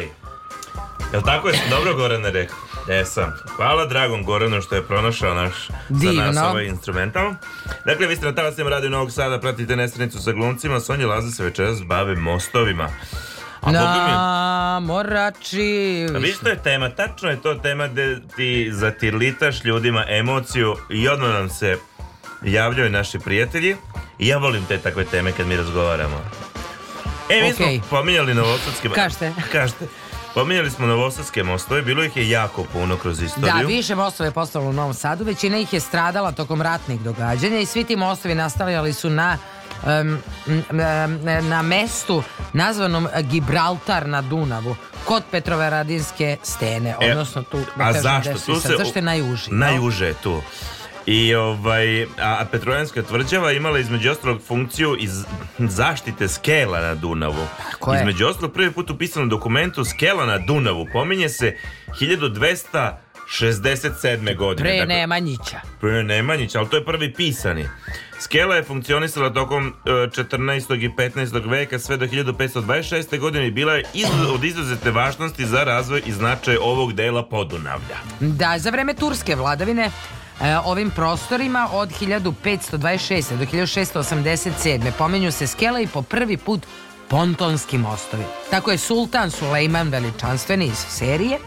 Jel tako je dobro Gorane rekao? Jesam. Hvala dragom Goranu što je pronašao naš Divno. za nas ovaj instrumental. Dakle, vi ste na talasnim radiju Novog Sada, pratite nestranicu sa glumcima, Sonja Laza se večeras bave mostovima. A na morači vi što je tema, tačno je to tema gde ti zatirlitaš ljudima emociju i odmah nam se javljaju naši prijatelji i ja volim te takve teme kad mi razgovaramo E, mi okay. smo pominjali novosadske... Kažete. <laughs> Kažete. Pominjali smo novosadske mostove, bilo ih je jako puno kroz da, istoriju. Da, više mostove je postalo u Novom Sadu, većina ih je stradala tokom ratnih događanja i svi ti mostovi nastavljali su na um, na mestu nazvanom Gibraltar na Dunavu kod Petrovaradinske stene, e, odnosno tu... E, a zašto? Tu se, zašto je najuži? Najuže je tu. I ovaj, a Petrojanska tvrđava imala između ostalog funkciju iz zaštite skela na Dunavu. Tako je. Između ostalog prvi put u pisanom dokumentu skela na Dunavu pominje se 1200 67. godine. Pre dakle, Nemanjića. Pre Nemanjića, ali to je prvi pisani. Skela je funkcionisala tokom 14. E, i 15. veka sve do 1526. godine i bila je iz, od izuzetne važnosti za razvoj i značaj ovog dela Podunavlja. Da, za vreme turske vladavine E, ovim prostorima od 1526. do 1687. pomenju se skele i po prvi put pontonski mostovi. Tako je Sultan Sulejman veličanstveni iz serije.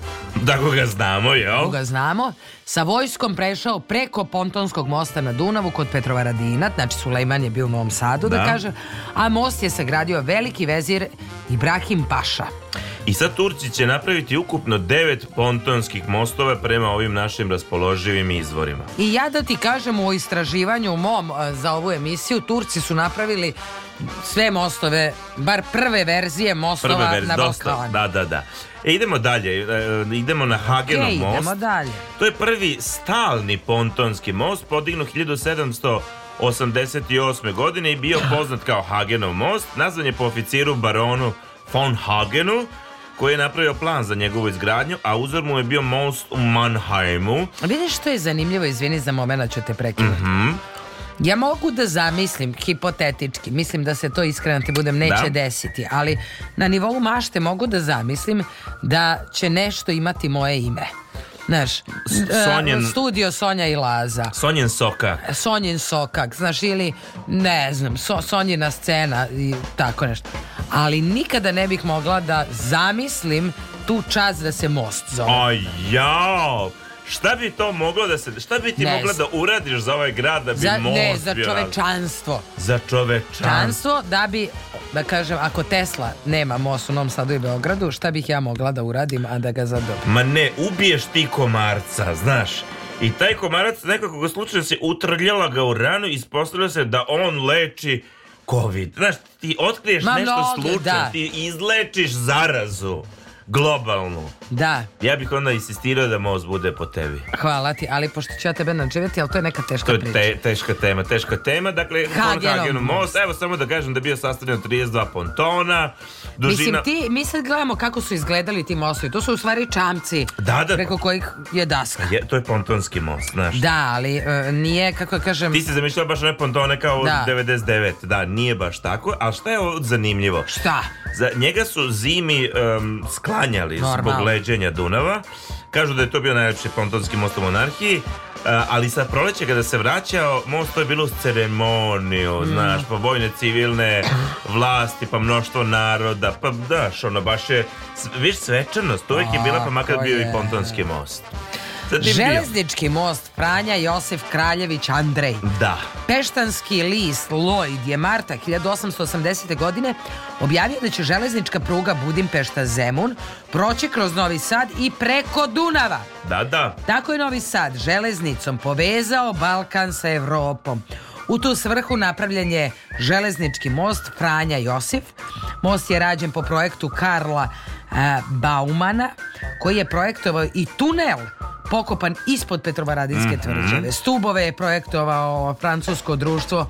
Da ga znamo, jel? Tako ga znamo. Sa vojskom prešao preko pontonskog mosta na Dunavu kod Petrova Radina. Znači Sulejman je bio u Novom Sadu, da, da kažem. A most je sagradio veliki vezir Ibrahim Paša. I sad Turci će napraviti ukupno devet pontonskih mostova prema ovim našim raspoloživim izvorima. I ja da ti kažem u istraživanju mom eh, za ovu emisiju, Turci su napravili sve mostove, bar prve verzije mostova prve verzi, na Balkanu. Da, da, da. E, idemo dalje, e, idemo na Hagenov okay, most. Idemo dalje. To je prvi stalni pontonski most, podignut 1788. godine i bio poznat kao Hagenov most. Nazvan je po oficiru baronu von Hagenu, koji je napravio plan za njegovu izgradnju, a uzor mu je bio most u Mannheimu. Vidiš što je zanimljivo, izvini za momena da ću te prekinuti. Mm -hmm. Ja mogu da zamislim, hipotetički, mislim da se to iskreno ti budem neće da. desiti, ali na nivou mašte mogu da zamislim da će nešto imati moje ime. Znaš, e, Sonjen, studio Sonja i Laza. Sonjen Soka. Sonjen Soka, znaš, ili ne znam, so, Sonjina scena i tako nešto. Ali nikada ne bih mogla da zamislim tu čas da se most zove. A jao! Šta bi to moglo da se šta bi ti ne mogla da uradiš za ovaj grad da bi za, most ne, za čovečanstvo. Za čovečanstvo da bi da kažem ako Tesla nema most u Novom Sadu i Beogradu, šta bih ja mogla da uradim a da ga zadobim? Ma ne, ubiješ ti komarca, znaš. I taj komarac nekako ga slučajno se utrljala ga u ranu i ispostavilo se da on leči COVID. Znaš, ti otkriješ Ma nešto mnogo, slučajno, da. ti izlečiš zarazu globalnu. Da. Ja bih onda insistirao da most bude po tebi. Hvala ti, ali pošto ću ja tebe nadživjeti, ali to je neka teška priča. To je te, teška tema, teška tema. Dakle, Hagenom most. Evo samo da kažem da je bio sastavljen od 32 pontona. Dužina... Mislim, ti, mi sad gledamo kako su izgledali ti mostovi. To su u stvari čamci da, da. preko kojih je daska. Je, to je pontonski most, znaš. Da, ali e, nije, kako ja da kažem... Ti si zamišljala baš one pontone kao da. 99. Da, nije baš tako. Ali šta je ovo zanimljivo? Šta? Za njega su zimi um, skla sanjali Normal. zbog leđenja Dunava. Kažu da je to bio najlepši pontonski most u monarhiji. E, ali sa proleća kada se vraćao Most to je bilo uz ceremoniju mm. Znaš, pa vojne civilne Vlasti, pa mnoštvo naroda Pa daš, ono baš je Viš svečanost, uvijek je bila pa makar bio i pontonski most Železnički most Pranja Josef Kraljević Andrej. Da. Peštanski list Lloyd je marta 1880. godine objavio da će železnička pruga Budimpešta-Zemun proći kroz Novi Sad i preko Dunava. Da, da. Tako je Novi Sad železnicom povezao Balkan sa Evropom. U tu svrhu napravljen je železnički most Franja Josif. Most je rađen po projektu Karla e, Baumana koji je projektovao i tunel pokopan ispod Petrovaradinske mm -hmm. tvrđave. Stubove je projektovao francusko društvo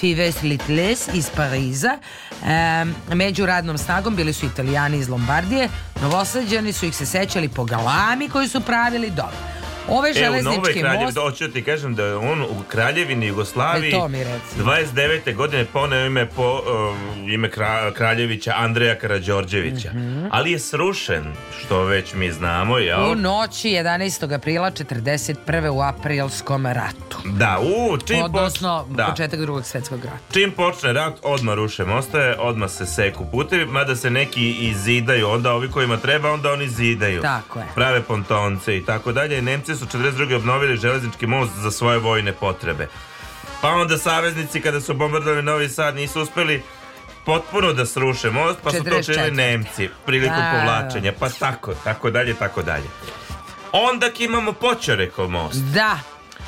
Fives Litles iz Pariza. E, među radnom snagom bili su italijani iz Lombardije, novosađani su ih se sećali po galami koji su pravili dobro. Ove ovaj železnički e, most... Hoću da ti kažem da on u Kraljevini Jugoslaviji e, to mi reci. 29. godine poneo ime po um, ime Kraljevića Andreja Karađorđevića. Mm -hmm. Ali je srušen, što već mi znamo. Jel? U noći 11. aprila 41. u aprilskom ratu. Da, u čim Odnosno, poč... da. početak drugog svetskog rata. Čim počne rat, odma ruše mostaje, odma se seku putevi, mada se neki izidaju, onda ovi kojima treba, onda oni zidaju. Tako je. Prave pontonce i tako dalje. Nemci 1942. obnovili železnički most za svoje vojne potrebe. Pa onda saveznici kada su bombardovali Novi Sad nisu uspeli potpuno da sruše most, pa 44. su to činili Nemci prilikom da. povlačenja, pa tako, tako dalje, tako dalje. Onda imamo Počarekov most. Da.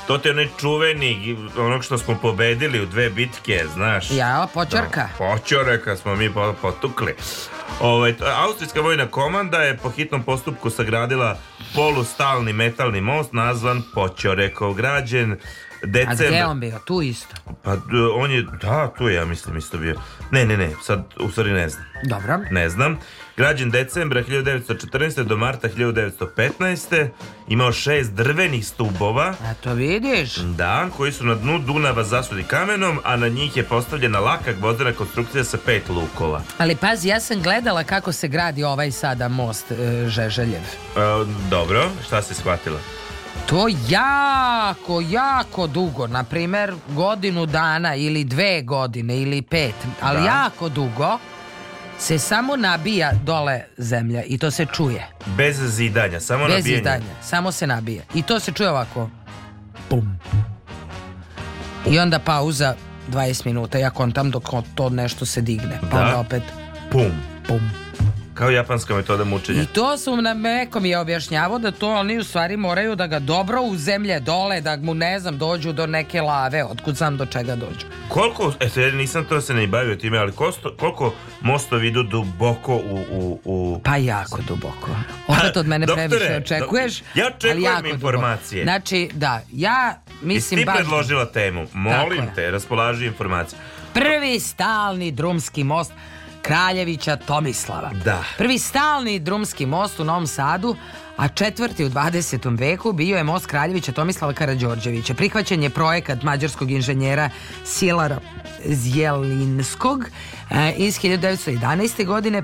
To te onaj čuveni, onog što smo pobedili u dve bitke, znaš. Ja, počorka. No, da, počorka smo mi potukli. Ovaj, Austrijska vojna komanda je po hitnom postupku sagradila polustalni metalni most nazvan Počorekov građen decembra. A gde on bio? Tu isto? Pa on je, da, tu je, ja mislim isto bio. Ne, ne, ne, sad u stvari ne znam. Dobro. Ne znam. Građen decembra 1914. do marta 1915. Imao šest drvenih stubova. A to vidiš? Da, koji su na dnu Dunava zasudi kamenom, a na njih je postavljena laka gvozdena konstrukcija sa pet lukova. Ali pazi, ja sam gledala kako se gradi ovaj sada most e, Žeželjev. E, dobro, šta si shvatila? to jako, jako dugo, na primer godinu dana ili dve godine ili pet, ali da. jako dugo se samo nabija dole zemlja i to se čuje. Bez zidanja, samo Bez nabijanje. zidanja, samo se nabija. I to se čuje ovako. Pum. I onda pauza 20 minuta, ja kontam dok to nešto se digne. Pa da. onda opet. Pum. Pum. Kao japanska metoda mučenja. I to su na neko mi je objašnjavao da to oni u stvari moraju da ga dobro u zemlje dole, da mu ne znam dođu do neke lave, otkud znam do čega dođu. Koliko, eto ja nisam to se ne bavio time, ali koliko, koliko mostovi idu duboko u, u, u... Pa jako duboko. Pa, to od mene doktore, previše očekuješ. Doktore, ja očekujem informacije. Duboko. Znači, da, ja mislim... Jesi ti predložila temu? Molim Tako te, raspolaži informacije. Prvi stalni drumski most Kraljevića Tomislava. Da. Prvi stalni drumski most u Novom Sadu, a četvrti u 20. veku bio je most Kraljevića Tomislava Karađorđevića. Prihvaćen je projekat mađarskog inženjera Silara Zjelinskog e, iz 1911. godine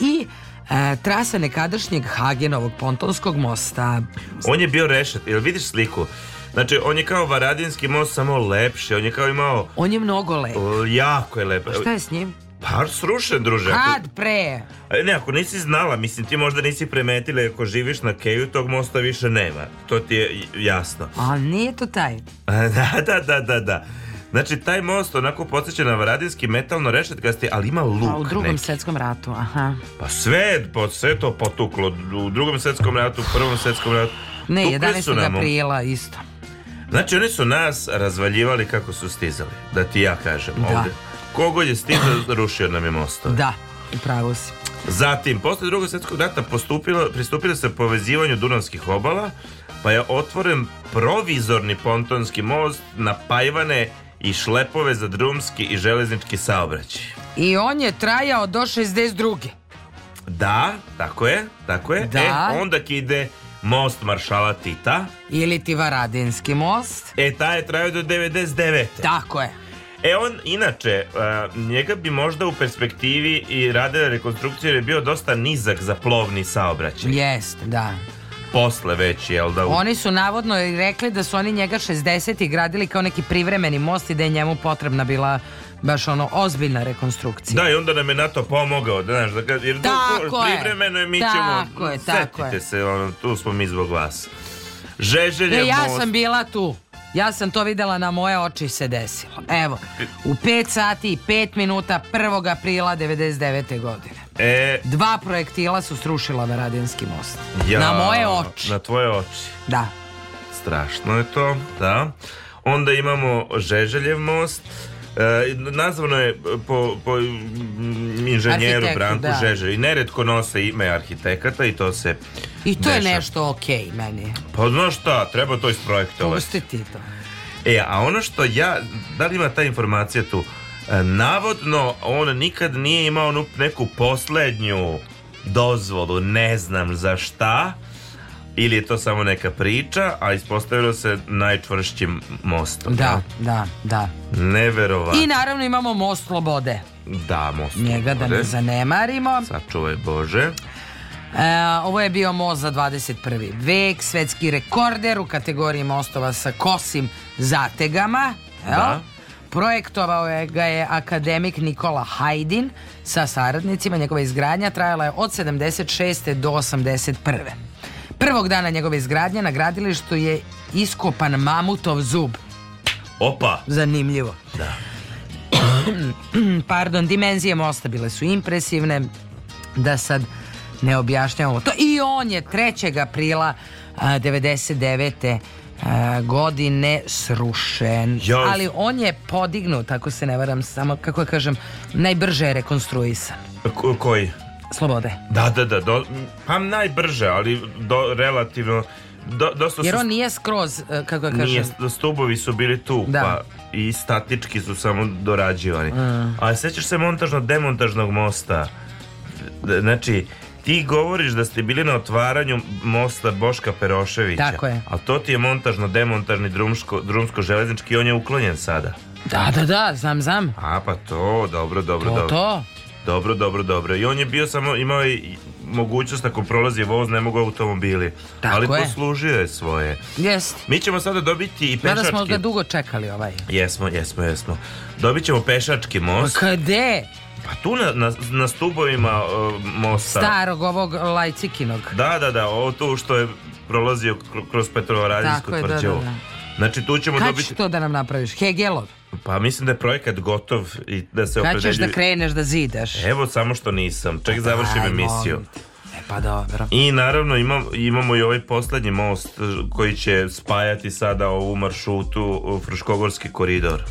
i e, trasa nekadašnjeg Hagenovog pontonskog mosta. On je bio rešet, jel vidiš sliku? Znači, on je kao Varadinski most, samo lepši. On je kao imao... On je mnogo lep. Jako je lep. A šta je s njim? Pa srušen, druže. Kad pre? Ne, ako nisi znala, mislim ti možda nisi premetila ako živiš na Keju, tog mosta više nema. To ti je jasno. A nije to taj. da, da, da, da, da. Znači, taj most onako podsjeća na varadinski metalno rešetkasti, ali ima luk. A u drugom neki. svjetskom ratu, aha. Pa sve, po, sve to potuklo. U drugom svetskom ratu, u prvom svetskom ratu. Ne, Tukli 11. aprila isto. Znači, oni su nas razvaljivali kako su stizali, da ti ja kažem da. ovdje. Kogolj je s da rušio nam je mostove. Da, pravo si. Zatim, posle drugog svetskog rata postupilo, pristupilo se povezivanju Dunavskih obala, pa je otvoren provizorni pontonski most na Pajvane i šlepove za drumski i železnički saobraćaj. I on je trajao do 62. Da, tako je, tako je. Da. E, onda ide most maršala Tita. Ili ti Varadinski most. E, ta je trajao do 99. Tako je. E on, inače, e, njega bi možda u perspektivi i rade rekonstrukcije je bio dosta nizak za plovni saobraćaj. Jeste, da posle već, jel da? U... Oni su navodno rekli da su oni njega 60 gradili kao neki privremeni most i da je njemu potrebna bila baš ono ozbiljna rekonstrukcija. Da, i onda nam je NATO pomogao, da znaš, da, jer tako tu, privremeno je, mi tako ćemo, je, tako setite je. se, ono, tu smo mi zbog vas. Žeželje da, e, ja most. sam bila tu. Ja sam to videla na moje oči se desilo. Evo, u 5 sati i 5 minuta 1. aprila 99. godine. E... Dva projektila su srušila Varadinski most. Ja, na moje oči. Na tvoje oči. Da. Strašno je to, da. Onda imamo Žeželjev most. E, nazvano je e, po, po inženjeru Branku da. Žeže i neretko nose ime arhitekata i to se I to deša. je nešto okej okay meni. Pa znaš šta, treba to isprojektovati. Pusti ti to. E, a ono što ja, da li ima ta informacija tu? E, navodno, on nikad nije imao neku poslednju dozvolu, ne znam za šta, ili je to samo neka priča, a ispostavilo se najčvršćim mostom. Da, da, da. Neverovatno. I naravno imamo most slobode. Da, most Njega slobode. da ne zanemarimo. Sačuvaj Bože. E, ovo je bio most za 21. vek, svetski rekorder u kategoriji mostova sa kosim zategama. Jel? Da. Projektovao je ga je akademik Nikola Hajdin sa saradnicima. Njegova izgradnja trajala je od 76. do 81. Prvog dana njegove izgradnje na gradilištu je iskopan mamutov zub. Opa! Zanimljivo. Da. <clears throat> Pardon, dimenzije mosta bile su impresivne. Da sad ne objašnjavamo to. I on je 3. aprila a, 99. A, godine srušen. Yes. Ali on je podignut, ako se ne varam, samo, kako da kažem, najbrže je rekonstruisan. K koji? slobode. Da, da, da, do, pa najbrže, ali do, relativno do, dosta Jer on su, nije skroz, e, kako ga kažem. Nije, stubovi su bili tu, da. pa i statički su samo dorađivani. Mm. A sećaš se montažno-demontažnog mosta? Znači, ti govoriš da ste bili na otvaranju mosta Boška Peroševića. Tako je. A to ti je montažno-demontažni drumsko, drumsko-železnički i on je uklonjen sada. Da, da, da, znam, znam. A, pa to, dobro, dobro, to, dobro. To, Dobro, dobro, dobro. I on je bio samo, imao je mogućnost ako prolazi voz ne mogu automobili. Tako ali je. poslužio je svoje. Jest. Mi ćemo sada dobiti i pešački. Mada smo ga dugo čekali ovaj. Jesmo, jesmo, jesmo. Dobit ćemo pešački most. Kde? Pa, pa tu na, na, na stubovima uh, mosta. Starog ovog lajcikinog. Da, da, da, ovo tu što je prolazio kroz Petrovaradijsku da, tvrđavu. Da, da. Znači tu ćemo Kad dobiti... Kad to da nam napraviš? Hegelov? Pa mislim da je projekat gotov i da se Kad ćeš da kreneš da zidaš? Evo samo što nisam. Ček završim Aj, emisiju. E, pa dobro. I naravno imam, imamo i ovaj poslednji most eh, koji će spajati sada ovu maršrutu eh, Fruškogorski koridor.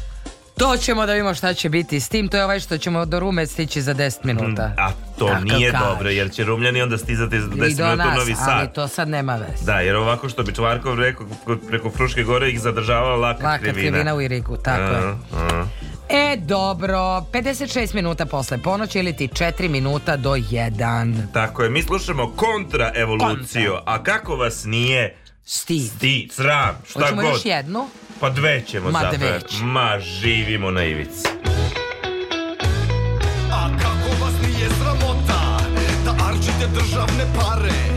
To ćemo da vidimo šta će biti s tim. To je ovaj što ćemo do Rume stići za 10 minuta. Mm, a to Tako nije kaž. dobro, jer će Rumljani onda stizati za 10 minuta nas, Novi Sad. Ali to sad nema veze. Da, jer ovako što bi Čvarkov rekao, preko Fruške gore ih zadržavala laka, laka krivina. krivina u Irigu, tako a, je. E, dobro, 56 minuta posle ponoći ili ti 4 minuta do 1. Tako je, mi slušamo kontraevoluciju, kontra. a kako vas nije... Sti. Sti, sram, šta Hoćemo god. još jednu. Pa dve ćemo Ma, dve ćemo. Ma živimo na ivici. A kako vas nije sramota e, da arčite državne pare?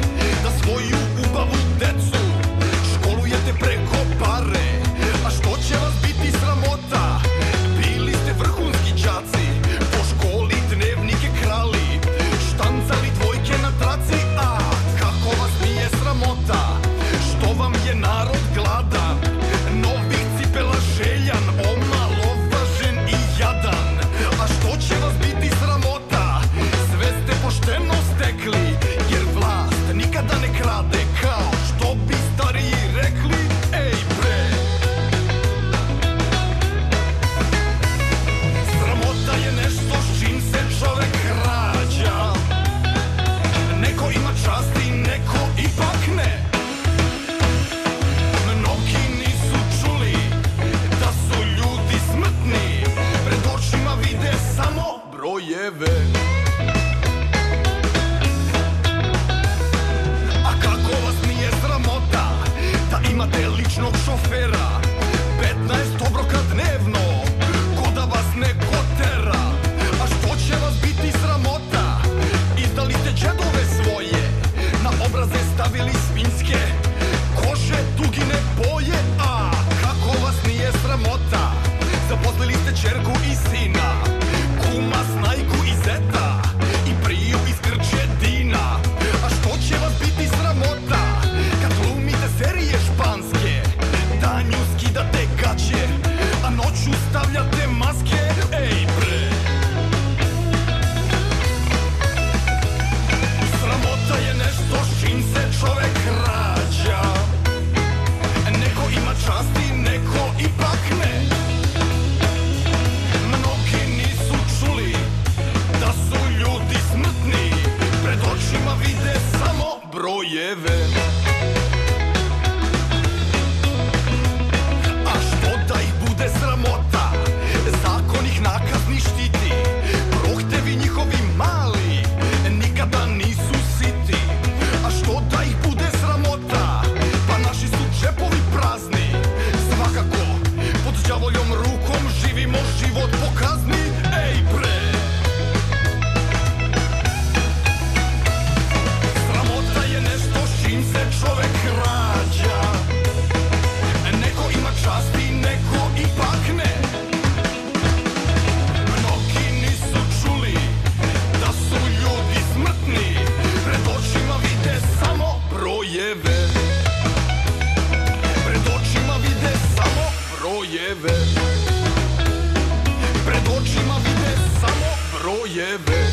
brojeve Pred očima vide samo brojeve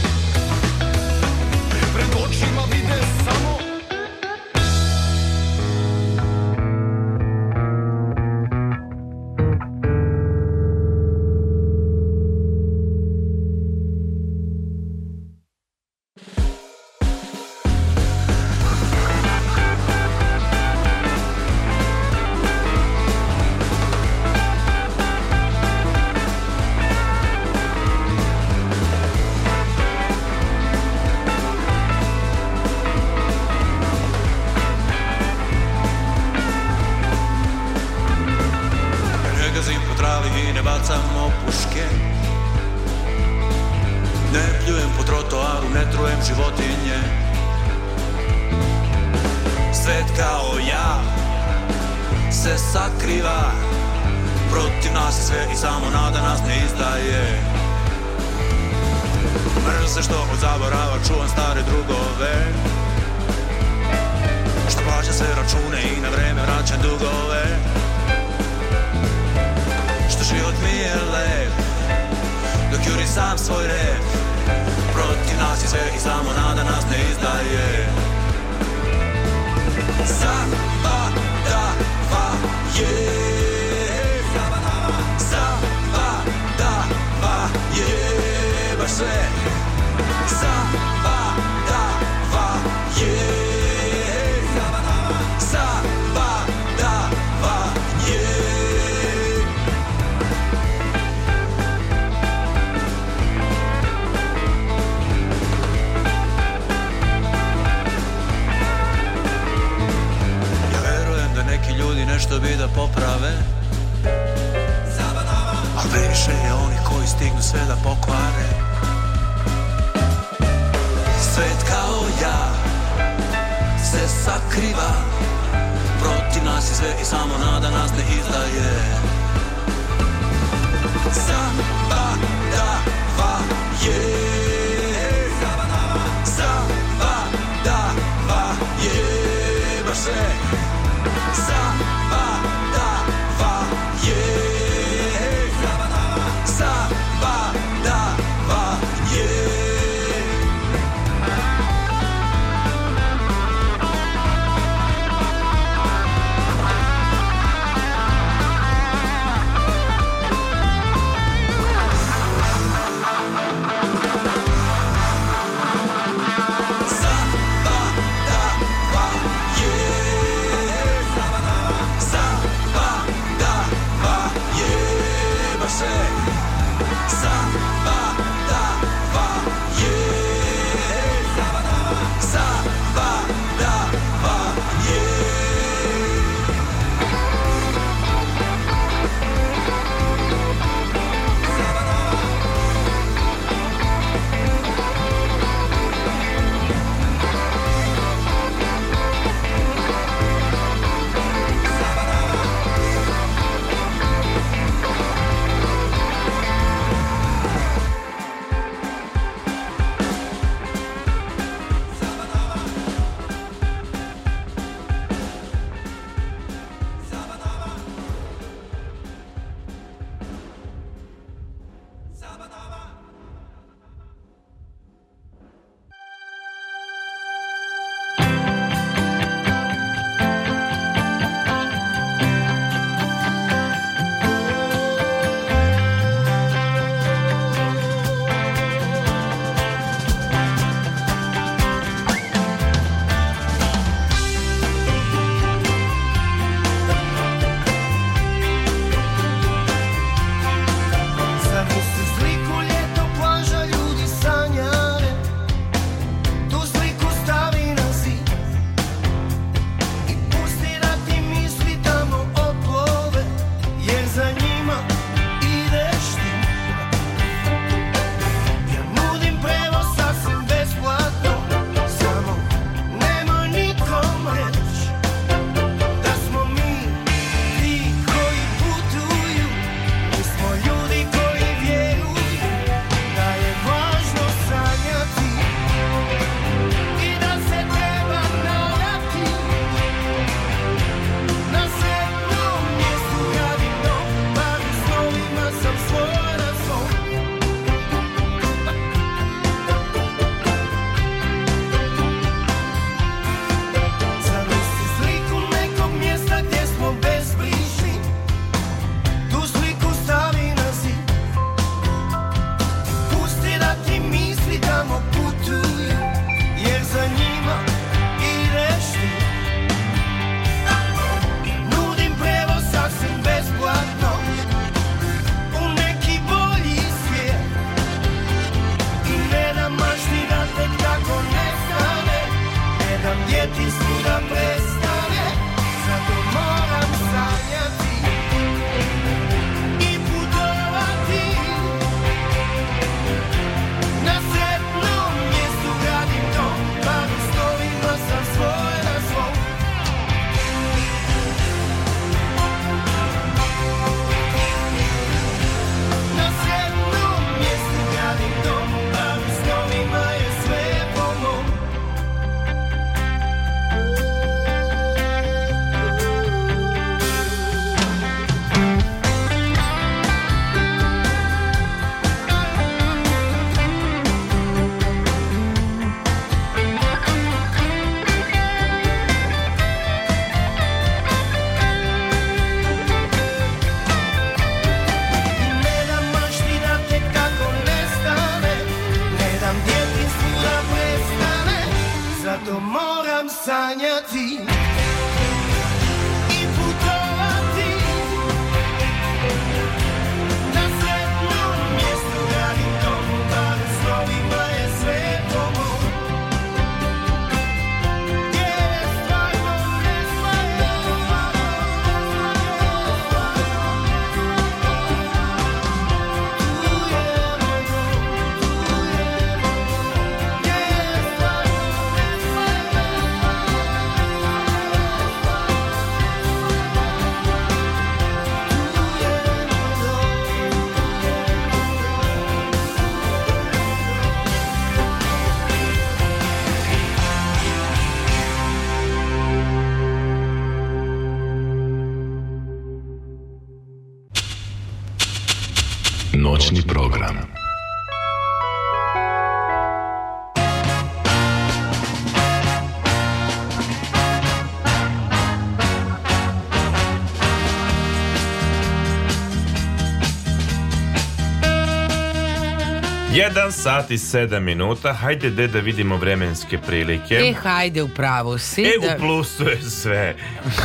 1 sat i 7 minuta. Hajde de da vidimo vremenske prilike. E, hajde, upravo pravu si. E, da... u plusu je sve.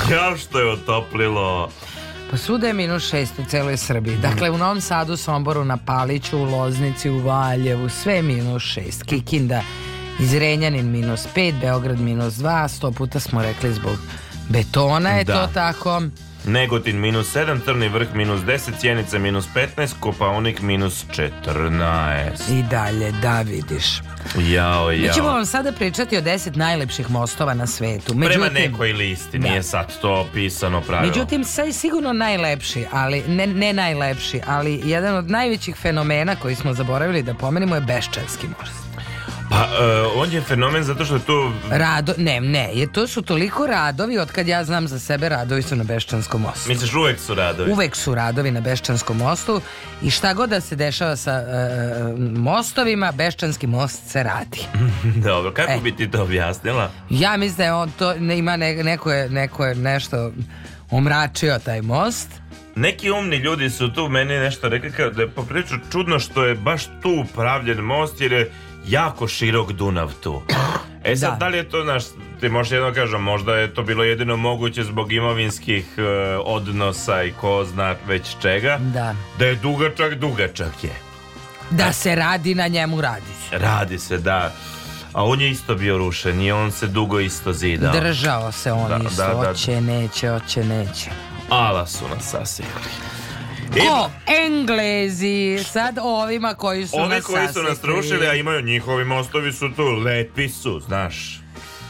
Kao što je otoplilo. Pa svuda je minus 6 u celoj Srbiji. Dakle, u Novom Sadu, Somboru, na Paliću, u Loznici, u Valjevu, sve je minus 6. Kikinda, Izrenjanin minus 5, Beograd minus 2, sto puta smo rekli zbog betona je da. to tako. Negotin minus 7, Trni vrh minus 10, Cijenica minus 15, Kopaonik minus 14. I dalje, da vidiš. Jao, jao. Mi ćemo vam sada pričati o 10 najlepših mostova na svetu. Međutim, Prema nekoj listi, da. nije sad to pisano pravilo. Međutim, sad sigurno najlepši, ali ne, ne najlepši, ali jedan od najvećih fenomena koji smo zaboravili da pomenimo je Beščanski most. Pa, uh, on je fenomen zato što je to... Rado, ne, ne, je, to su toliko radovi, od kad ja znam za sebe, radovi su na Beščanskom mostu. Misliš, uvek su radovi? Uvek su radovi na Beščanskom mostu i šta god da se dešava sa uh, mostovima, Beščanski most se radi. <laughs> Dobro, kako e. bi ti to objasnila? Ja mislim da je on to, ne, ima ne, neko, je, neko je nešto omračio taj most. Neki umni ljudi su tu meni nešto rekli kao da je poprilično čudno što je baš tu pravljen most jer je jako širok Dunav tu. E sad, da, da li je to, naš, ti možeš jedno da kažem, možda je to bilo jedino moguće zbog imovinskih uh, odnosa i ko zna već čega, da, da je dugačak, dugačak je. Da se radi na njemu, radi Radi se, da. A on je isto bio rušen i on se dugo isto zidao. Držao se on da, isto, da, da, oće, neće, oće, neće. Ala su nas sasikli. Ko? Englezi. Sad ovima koji su Ovi nas koji su nas rušili, a imaju njihovi mostovi su tu. Lepi su, znaš.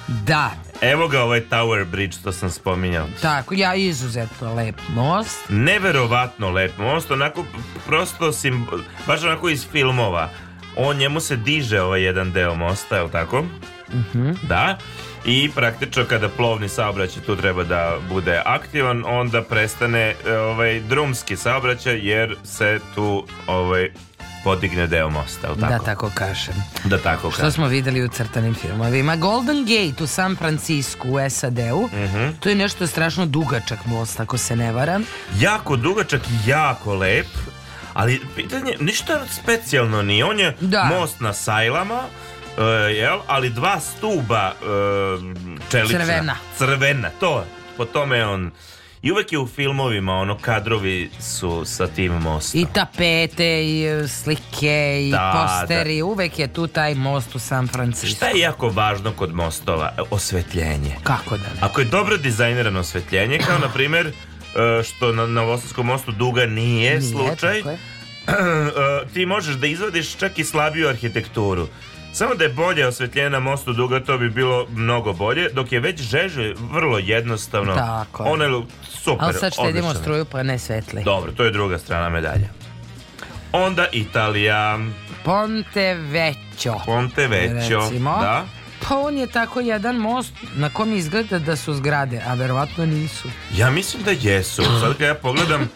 Da. Evo ga ovaj Tower Bridge, to sam spominjao. Tako, ja izuzetno lep most. Neverovatno lep most, onako prosto simbol, baš onako iz filmova. On njemu se diže ovaj jedan deo mosta, je li tako? Mhm. Da i praktično kada plovni saobraćaj tu treba da bude aktivan onda prestane e, ovaj drumski saobraćaj jer se tu ovaj podigne deo mosta, da tako? Da tako kažem. Da tako kažem. Što smo videli u crtanim filmovima. Golden Gate u San Francisku u SAD-u, mm -hmm. to je nešto strašno dugačak most, ako se ne varam. Jako dugačak i jako lep, ali pitanje, ništa specijalno nije. On je da. most na sajlama, E, jel? Ali dva stuba e, čelična. Crvena. Crvena, to. Po tome je on... I uvek je u filmovima ono kadrovi su sa tim mostom. I tapete, i e, slike, i da, posteri, da. uvek je tu taj most u San Francisco. Šta je jako važno kod mostova? Osvetljenje. Kako da ne? Ako je dobro dizajnirano osvetljenje, kao na primer, što na Novosadskom mostu duga nije, nije slučaj, tako je <clears throat> ti možeš da izvadiš čak i slabiju arhitekturu. Samo da je bolje osvetljena mostu duga, to bi bilo mnogo bolje, dok je već žeže vrlo jednostavno. Tako. Ona je super, Ali sad štedimo odlična. struju, pa ne svetli. Dobro, to je druga strana medalja. Onda Italija. Ponte Vecchio. Ponte Vecchio, recimo. da. Pa on je tako jedan most na kom izgleda da su zgrade, a verovatno nisu. Ja mislim da jesu. Sad kad ja pogledam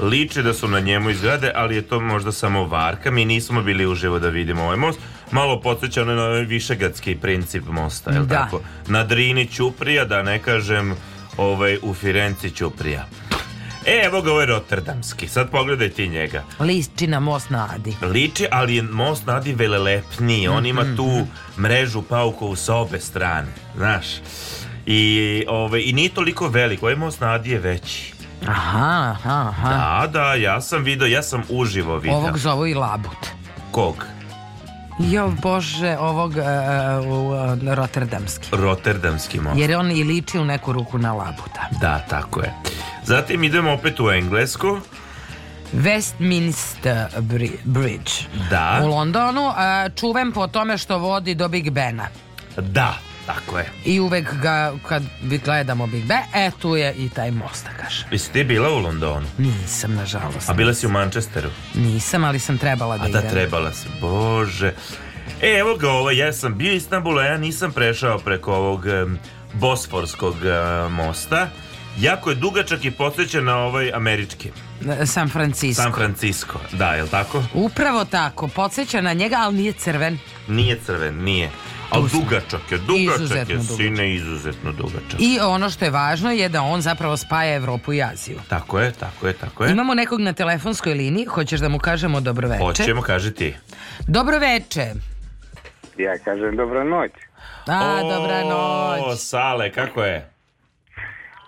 liče da su na njemu izgrade, ali je to možda samo varka. Mi nismo bili uživo da vidimo ovaj most. Malo podsjeća na ovaj višegradski princip mosta, je li da. tako? Na Drini Ćuprija, da ne kažem ovaj, u Firenci Ćuprija. E, evo ga ovaj Rotterdamski. Sad pogledaj ti njega. Liči na most Nadi. Liči, ali je most Nadi velelepniji. On mm -hmm. ima mhm, tu mhm. mrežu paukovu sa obe strane. Znaš. I, ove, ovaj, i nije toliko velik. Ovaj most Nadi je veći. Aha, aha, aha. Da, da, ja sam video, ja sam uživo video. Ovog zovu i labut. Kog? Jo bože, ovog e, e, uh, e, rotterdamski. Rotterdamski most. Jer on i liči u neku ruku na labuta. Da, tako je. Zatim idemo opet u Englesku. Westminster Bridge. Da. U Londonu, uh, čuven po tome što vodi do Big Bena. Da, Tako je. I uvek ga, kad vi gledamo Big Ben, e, tu je i taj most, da I si ti bila u Londonu? Nisam, nažalost. A bila si u Manchesteru? Nisam, ali sam trebala da idem. A da, trebala si. Bože. E, evo ga ovo, ja sam bio Istanbul, a ja nisam prešao preko ovog Bosforskog mosta. Jako je dugačak i podsjeća na ovaj američki. San Francisco. San Francisco, da, je li tako? Upravo tako, podsjeća na njega, ali nije crven. Nije crven, nije. Ali dugačak je, dugačak izuzetno je, sine, izuzetno dugačak. I ono što je važno je da on zapravo spaja Evropu i Aziju. Tako je, tako je, tako je. Imamo nekog na telefonskoj liniji, hoćeš da mu kažemo dobroveče? Hoćemo, kaži ti. Dobroveče. Ja kažem dobro noć. A, o, dobra noć. Sale, kako je?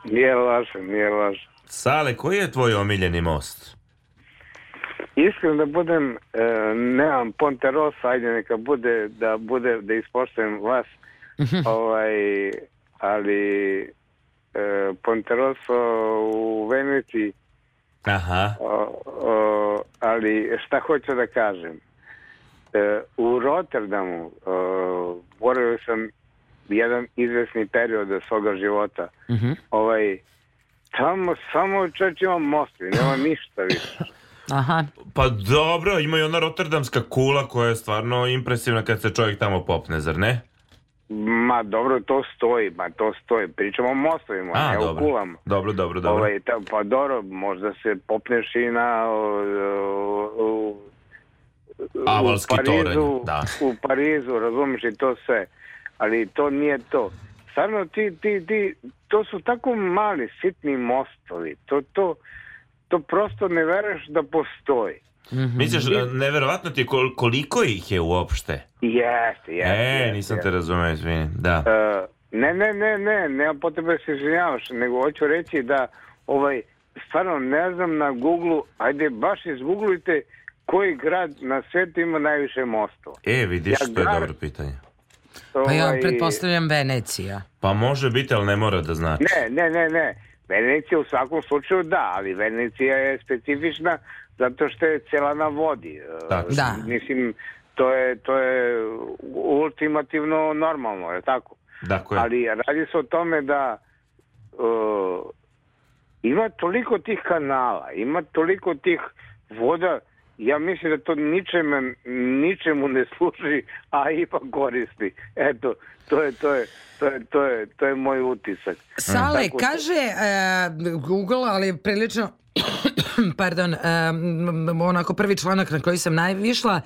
Nije loše, nije loše. Sale, koji je tvoj omiljeni most? Iskren da budem, e, nemam Ponte Rosa, ajde neka bude, da bude, da ispoštujem vas, mhm. ovaj, ali e, Ponte Rosa u Veneciji, Aha. O, o, ali šta hoću da kažem, e, u Rotterdamu boravio sam jedan izvesni period svoga života. Mhm. Ovaj, tamo samo čovječ ima mostvi, nema ništa više. <laughs> Aha. Pa dobro, ima i ona rotterdamska kula koja je stvarno impresivna kad se čovjek tamo popne, zar ne? Ma dobro, to stoji, ma to stoji. Pričamo o mostovima, A, ne dobro. o kulama. Dobro, dobro, dobro. Ovaj, ta, pa dobro, možda se popneš i na... O, o, Avalski u Parizu, toren, da. U Parizu, razumiješ i to sve. Ali to nije to. Stvarno ti, ti, ti, to su tako mali, sitni mostovi. To, to, to prosto ne veruješ da postoji. Mm -hmm. Misliš, neverovatno ti koliko ih je uopšte? Jeste, jeste. E, nisam jeste. te razumeo, izvini. Da. Uh, ne, ne, ne, ne, nema potrebe da se izvinjavaš, nego hoću reći da ovaj, stvarno ne znam na Google, u ajde baš izgooglujte koji grad na svetu ima najviše mostova. E, vidiš, ja, to je gar... dobro pitanje. Ovaj- pa ja pretpostavljam Venecija. Pa može biti, ali ne mora da znači. Ne, ne, ne, ne. Venecija u svakom slučaju da, ali Venecija je specifična zato što je cela na vodi. Da. Mislim, to je, to je ultimativno normalno, je tako? Dakle. Ali radi se o tome da uh, ima toliko tih kanala, ima toliko tih voda, uh, Ja mislim da to ničem, ničemu ne služi, a ipak koristi. Eto, to je, to je, to je, to je, to je moj utisak. Sale, Tako kaže e, Google, ali prilično <clears throat> pardon, um, onako prvi članak na koji sam najvišla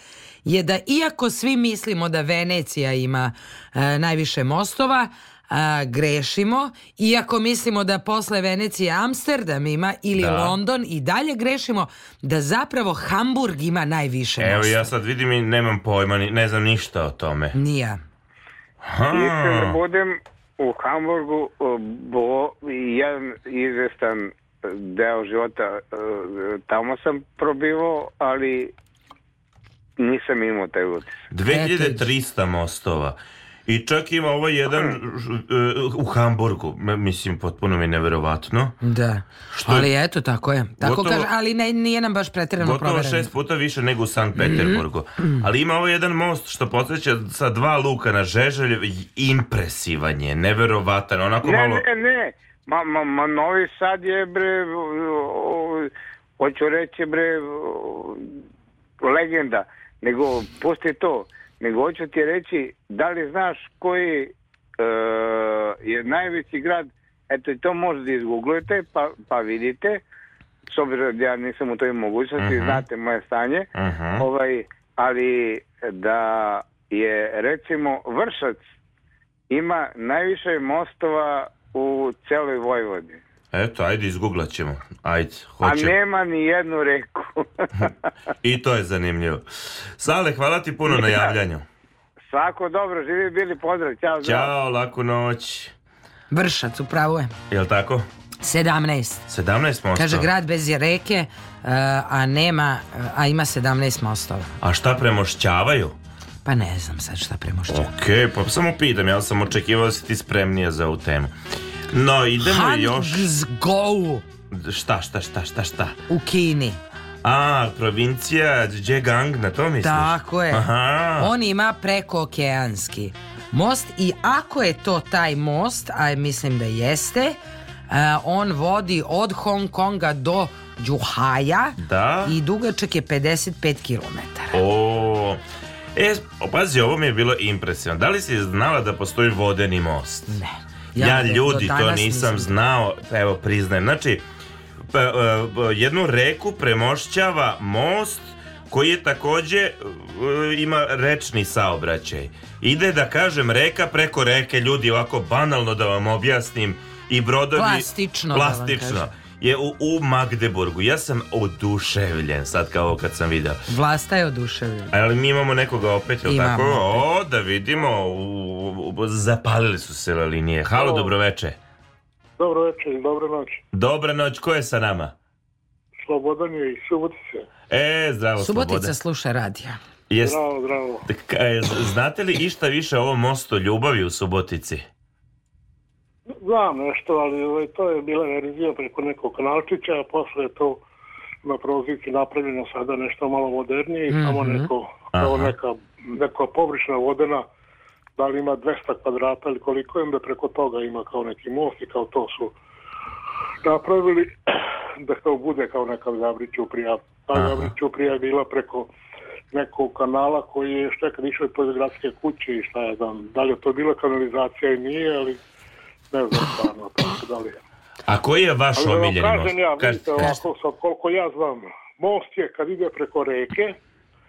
je da iako svi mislimo da Venecija ima uh, najviše mostova, a, grešimo, iako mislimo da posle Venecije Amsterdam ima ili da. London i dalje grešimo da zapravo Hamburg ima najviše Evo mesta. ja sad vidim i nemam pojma, ne znam ništa o tome. Nija. Ha. Mislim da budem u Hamburgu e, bo, jedan izvestan e, deo života e, tamo sam probivao, ali nisam imao taj utisak. 2300 mostova. I čak ima ovaj jedan <clears throat> eh, u Hamburgu, mislim, potpuno mi neverovatno. Da, Što ali je, eto, tako je. Tako gotovo, kaže, ali ne, nije nam baš pretjerano gotovo provereno. Gotovo šest puta više nego u Sankt Peterburgu. Mm -hmm. Ali ima ovaj jedan most što podsjeća sa dva luka na Žeželj, impresivan je, neverovatan, onako ne, malo... Ne, ne, ma, ma, ma, Novi Sad je, bre, o, hoću reći, bre, o, legenda, nego pusti to nego hoću ti reći da li znaš koji e, je najveći grad, eto i to možda izgooglujete pa, pa vidite, s obzirom da ja nisam u toj mogućnosti, uh-huh. znate moje stanje, uh-huh. ovaj, ali da je recimo Vršac ima najviše mostova u celoj Vojvodini. Eto, ajde, izgooglat ćemo. Ajde, hoćemo. A nema ni jednu reku. <laughs> I to je zanimljivo. Sale, hvala ti puno na javljanju. Svako dobro, živi bili, pozdrav, ćao. Ćao, laku noć. Vršac, upravo je. Jel tako? 17. 17 mostova. Kaže grad bez je reke, e, a nema, a ima 17 mostova. A šta premošćavaju? Pa ne znam sad šta premošćavaju. Okej, okay, pa samo pitam, ja sam očekivao da si ti spremnija za ovu temu. No, idemo Hang još... Zgou. Šta, šta, šta, šta, šta? U Kini. A, provincija Zhejiang, na to misliš? Tako je. Aha. On ima preko okeanski most i ako je to taj most, a mislim da jeste, uh, on vodi od Hong Konga do Džuhaja da? i dugačak je 55 km. O, e, pazi, ovo mi je bilo impresivno. Da li si znala da postoji vodeni most? Ne. Ja, ljudi, to nisam nisam. znao, evo priznajem. Znači, pa, e, jednu reku premošćava most koji je takođe e, ima rečni saobraćaj. Ide da kažem reka preko reke, ljudi, ovako banalno da vam objasnim i brodovi plastično, da plastično. Da je u, u Magdeburgu. Ja sam oduševljen sad kao kad sam video. Vlasta je oduševljen. Ali mi imamo nekoga opet, imamo tako? O, da vidimo. U, u, zapalili su se linije. Halo, dobroveče. Dobro i dobra noć. Dobra noć, ko je sa nama? Slobodan je iz Subotice. E, zdravo Subotica Slobodan. sluša radija. Jes, zdravo, zdravo. E, znate li išta više o ovom mostu ljubavi u Subotici? Znam nešto, ali ovaj, to je bila verzija preko nekog kanalčića, a posle je to na prozivki napravljeno sada nešto malo modernije i mm -hmm. samo mhm. neko, kao neka, neka površna vodena da li ima 200 kvadrata ili koliko im da preko toga ima kao neki most i kao to su napravili <clears throat> da to bude kao neka Zabri prija. Ta Zabri prija je bila preko nekog kanala koji je šta kad išao iz gradske kuće i šta je znam. Da li je to bila kanalizacija i nije, ali ne znam stvarno tako da li. A koji je vaš Ali, da omiljeni kažem most? ja, vidite ovako sad, koliko ja znam, most je kad ide preko reke,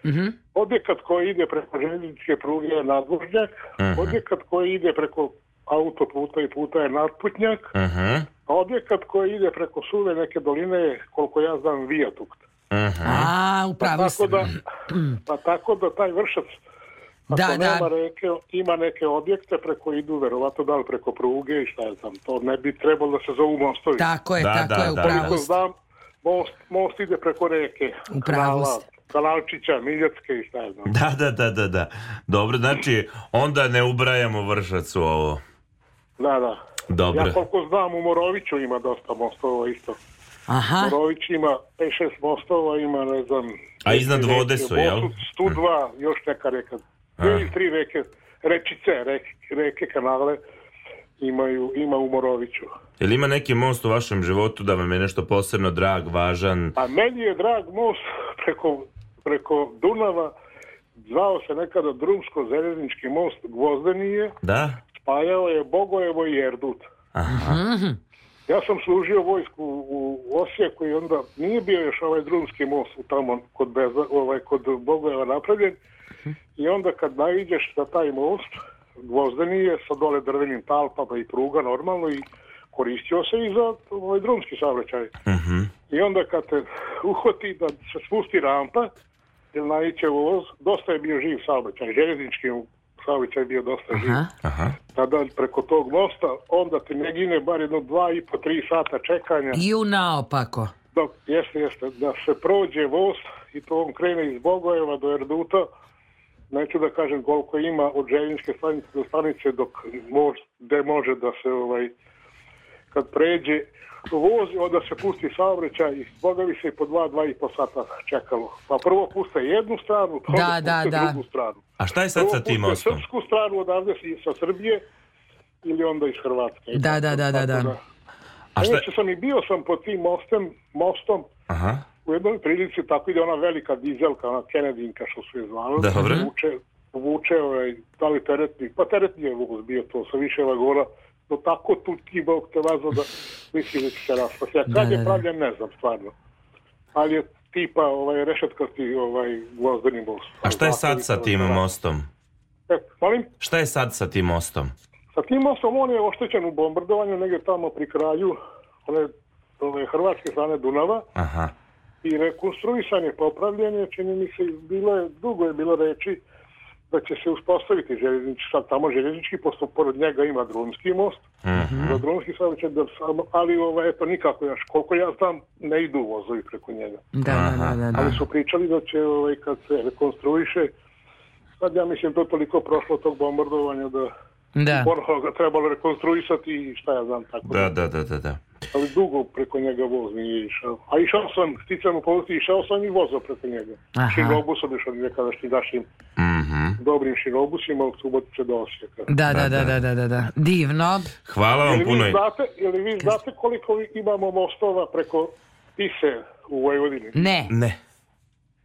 Mm -hmm. Objekat koji ide preko željezničke pruge je nadvožnjak, uh mhm. -huh. objekat koji ide preko autoputa i puta je nadputnjak, uh mhm. -huh. a objekat koji ide preko suve neke doline je, koliko ja znam, vijadukt. Uh mhm. -huh. A, upravo pa tako, da, pa tako da taj vršac Ako da, da. nema da. reke, ima neke objekte preko idu, verovatno da li preko pruge i šta je znam, to ne bi trebalo da se zovu mostovi. Tako je, da, tako da, je, upravo. Da. znam, most, most ide preko reke. Upravo Kalalčića, Miljacke i šta je znam. Da, da, da, da, da. Dobro, znači, onda ne ubrajamo vršac u ovo. Da, da. Dobro. Ja koliko znam, u Moroviću ima dosta mostova isto. Aha. Morović ima 5-6 mostova, ima, ne znam... A iznad vode su, jel? 102, hm. još neka reka ili tri reke, rečice, reke, reke kanale imaju, ima u Moroviću. Jel ima neki most u vašem životu da vam je nešto posebno drag, važan? A meni je drag most preko, preko Dunava, zvao se nekada Drumsko-Zelenički most, Gvozdenije, da? spajao je Bogojevo i Erdut. Aha. Mhm. Ja sam služio vojsku u Osijeku i onda nije bio još ovaj drumski most tamo kod, Beza, ovaj, kod Bogojeva napravljen, I onda kad naiđeš na da taj most, gvozdeni je sa dole drvenim talpama i pruga normalno i koristio se i za ovaj drumski saobraćaj. Uh mhm. -huh. I onda kad te uhoti da se spusti rampa, jer naiće voz, dosta je bio živ saobraćaj, željeznički saobraćaj bio dosta živ. Aha, aha. Tada preko tog mosta, onda te ne gine bar jedno dva i po tri sata čekanja. I u naopako. Da, jeste, jeste, da se prođe voz i to on krene iz Bogojeva do Erduta, neću da kažem koliko ima od željeničke stanice do stanice dok mož, gde može da se ovaj kad pređe vozi, onda se pusti saobraćaj i boga se po dva, dva i po sata čekalo. Pa prvo puste jednu stranu, pa da, puste da, drugu stranu. A šta je sad prvo sa tim mostom? srpsku stranu odavde sa Srbije ili onda iz Hrvatske. Da, da, da, da, da. da A šta... Neće sam i bio sam po tim mostem, mostom Aha u jednoj prilici tako ide ona velika dizelka, ona Kenedinka što su je zvano, Dobre. vuče, vuče ovaj, da li teretni, pa teretni je voz bio to sa više vagona, do tako tutki bog te vaza da <laughs> misli da će se raspasti. A da, kad je da, da. pravljen ne znam stvarno, ali je tipa ovaj, rešetkasti ovaj, gvozdeni most. A šta je sad sa tim mostom? E, molim? Šta je sad sa tim mostom? Sa tim mostom on je oštećen u bombardovanju negde tamo pri kraju one, ove, hrvatske strane Dunava. Aha i rekonstruisan je, popravljen čini mi se, bilo je, dugo je bilo reči da će se uspostaviti železnički, sad tamo železnički, posto pored njega ima drumski most, mm -hmm. drumski sad će da samo, ali ovaj, eto nikako još, koliko ja znam, ne idu vozovi preko njega. Da, da, da, da. Ali da. su pričali da će, ovaj, kad se rekonstruiše, sad ja mislim to je toliko prošlo tog bombardovanja da da. Borho ga trebalo rekonstruisati i šta ja znam tako. Da, da, da, da. da. Ali dugo preko njega voz nije išao. A išao sam, sticam u povrti, išao sam i vozao preko njega. Aha. Širobusom išao nekadašnji našim mhm. mm -hmm. dobrim širobusima od Subotice do Osijeka. Da, da, da, da, da, da, da. da, da. Divno. Hvala vam puno. Znate, ili vi znate koliko imamo mostova preko Tise u Vojvodini? Ne. Ne.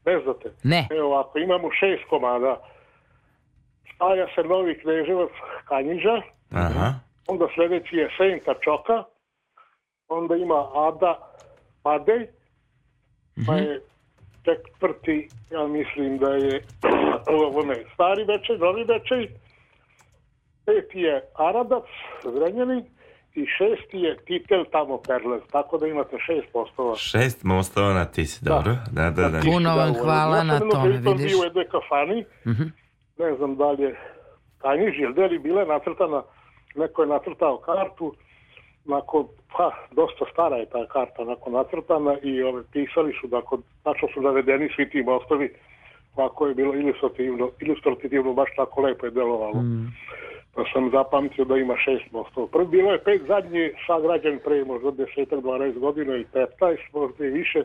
Ne znate? Ne. Evo ovako, imamo šest komada spaja se Novi Kneževac Kanjiža, Aha. onda sledeći je Senka Čoka, onda ima Ada Padej, pa mhm. je četvrti, ja mislim da je <clears throat> ovo onaj stari večer, novi večer, peti je Aradac, Zrenjanin, i šesti je titel tamo Perlez, tako da imate šest mostova. Šest mostova na Tisi, da. dobro. Da, da, da. da. Puno vam hvala da, na tome, da vidiš. u jednoj kafani, uh-huh. Mhm ne znam da li je taj niži, jer deli bila je nacrtana, neko je nacrtao kartu, nakon, pa, dosta stara je ta karta nakon nacrtana i ove, pisali su, dakle, tačno su navedeni svi ti mostovi, kako je bilo ilustrativno, ilustrativno baš tako lepo je delovalo. Mm. Pa sam zapamtio da ima šest mostova. Prvi bilo je pet, zadnji sagrađen pre možda 10-12 godina i 15, možda i više,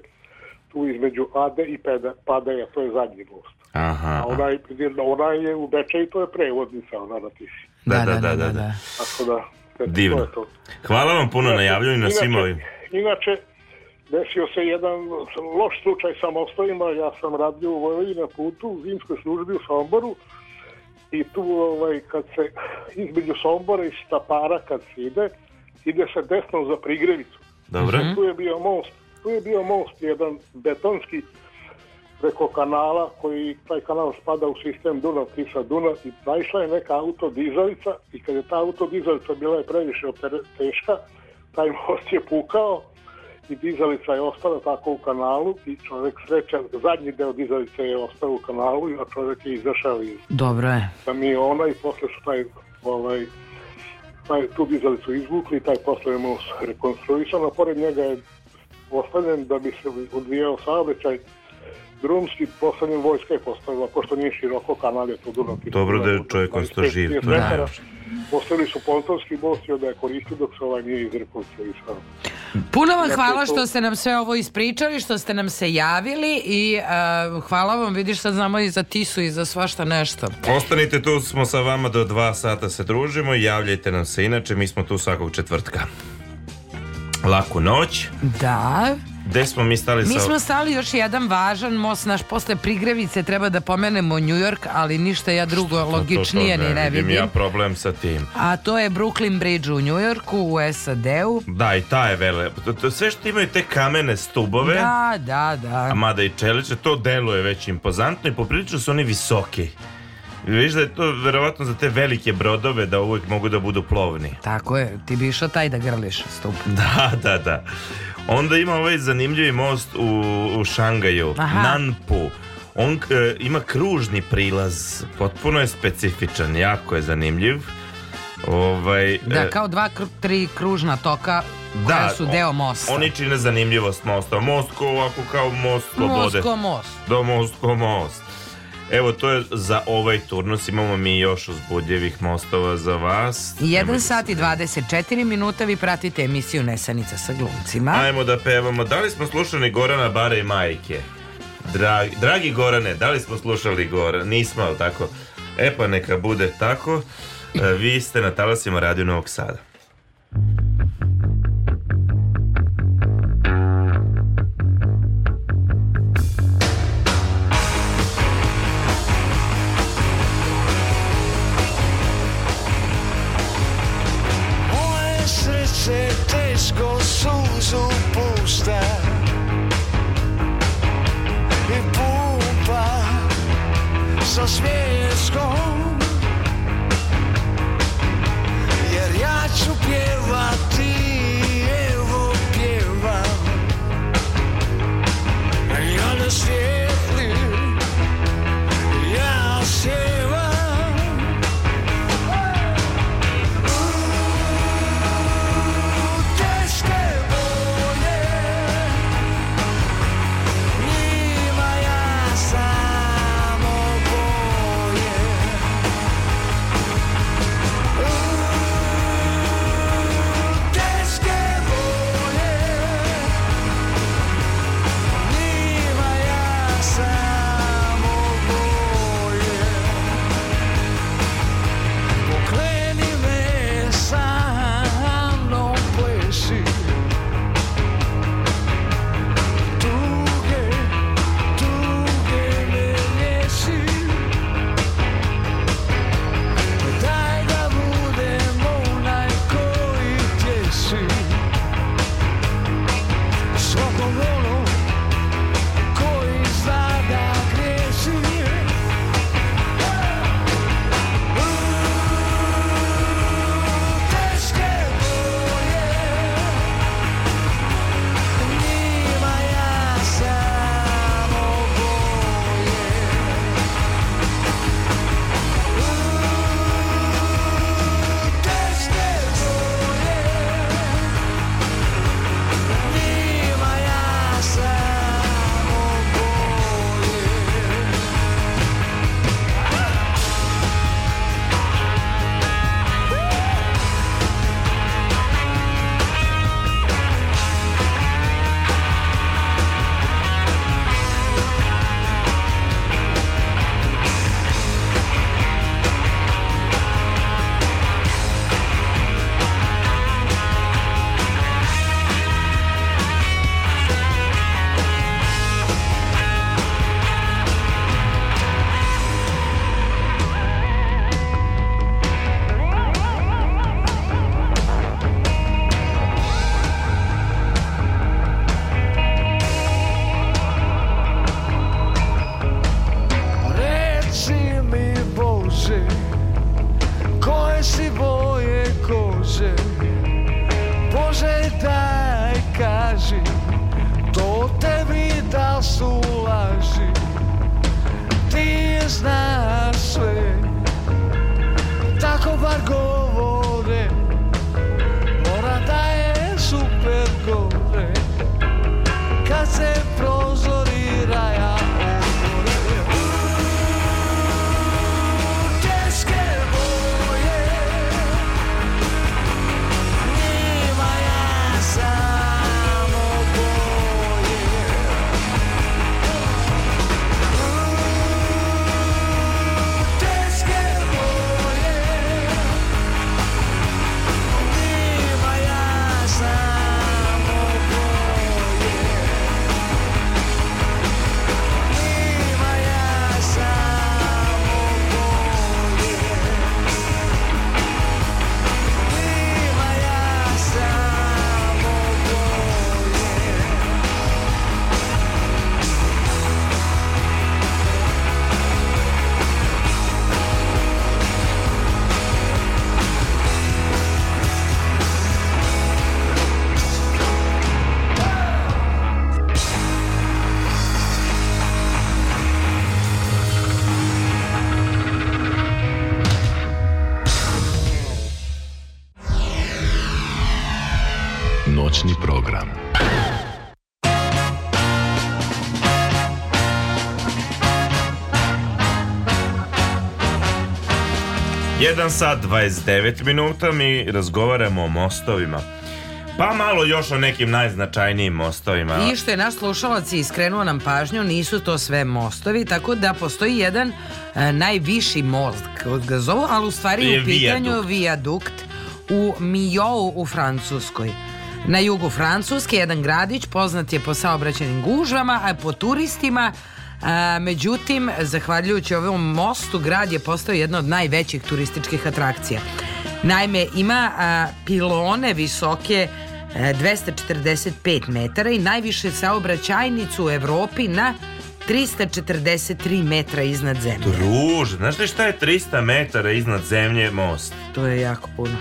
tu između Ade i Pada, Padaja, to je zadnji most. Aha. A je, ona je u Bečeju, to je prevodnica, ona na da tiši. Da da, da, da, da, da. da, da. Tako da, eto, Divno. To je to. Hvala vam puno na javljanju na svim ovim. Inače, desio se jedan loš slučaj sa mostovima, ja sam radio u Vojvodini na putu, u zimskoj službi u Somboru, i tu ovaj, kad se između Sombora i Stapara kad se ide, ide se desno za Prigrevicu. Dobro. Tu je bio most tu je bio most jedan betonski preko kanala koji taj kanal spada u sistem Dunav Tisa Dunav i naišla je neka dizalica i kad je ta auto dizalica bila je previše teška taj most je pukao i dizalica je ostala tako u kanalu i čovek srećan, zadnji deo dizalice je ostao u kanalu, a čovek je izašao iz Dobro je. kamiona da i posle su taj, ovaj, taj, tu dizalicu izvukli i taj posle je most rekonstruisan, pored njega je postavljen da bi se odvijao saobraćaj drumski postavljen vojska je postavila, pošto nije široko kanal je to Dunav. Dobro da je čovjek ostao živ. Da. Postavili su pontonski most i onda je koristio dok se ovaj nije izrekonstruisao. Puno vam dakle, hvala što ste nam sve ovo ispričali, što ste nam se javili i uh, hvala vam, vidiš sad znamo i za Tisu i za svašta nešto. Ostanite tu, smo sa vama do dva sata se družimo javljajte nam se inače, mi smo tu svakog četvrtka. Laku noć. Da. Gde smo mi stali sa... Mi smo stali još jedan važan most, naš posle Prigrevice treba da pomenemo New York, ali ništa ja drugo Što logičnije to, to, to, ne, ne vidim. ja problem sa tim. A to je Brooklyn Bridge u New Yorku, u SAD-u. Da, i ta je vele. To, sve što imaju te kamene stubove. Da, da, da. A mada i čeliče, to deluje već impozantno i poprilično su oni visoki. Viš da je to verovatno za te velike brodove da uvek mogu da budu plovni. Tako je, ti bi išao taj da grliš stup. <laughs> Da, da, da. Onda ima ovaj zanimljivi most u, u Šangaju, Aha. Nanpu. On e, ima kružni prilaz, potpuno je specifičan, jako je zanimljiv. Ovaj, da, e, kao dva, tri kružna toka koja da, su deo mosta. Oni čine zanimljivost mosta. Most ko ovako kao most slobode. Most da, most. Do most most. Evo, to je za ovaj turnus. Imamo mi još uzbudljivih mostova za vas. 1 sat i 24 minuta vi pratite emisiju Nesanica sa glumcima. Ajmo da pevamo. Da li smo slušali Gorana Bare i Majke? Dragi, dragi Gorane, da li smo slušali Gorana? Nismo, ali tako? E pa neka bude tako. E, vi ste na talasima Radio Novog Sada. śmiej znaš li Tako bar govorim 1 sat 29 minuta mi razgovaramo o mostovima. Pa malo još o nekim najznačajnijim mostovima. I što je naš slušalac iskrenuo nam pažnju, nisu to sve mostovi, tako da postoji jedan e, najviši most, ga zovu, ali u stvari je u pitanju viadukt u Mijou u Francuskoj. Na jugu Francuske jedan gradić poznat je po saobraćenim gužvama, a po turistima A, međutim, zahvaljujući ovom mostu, grad je postao jedna od najvećih turističkih atrakcija. Naime, ima a, pilone visoke 245 e, metara i najviše saobraćajnicu u Evropi na 343 metra iznad zemlje. Druže, znaš li šta je 300 metara iznad zemlje most? To je jako puno.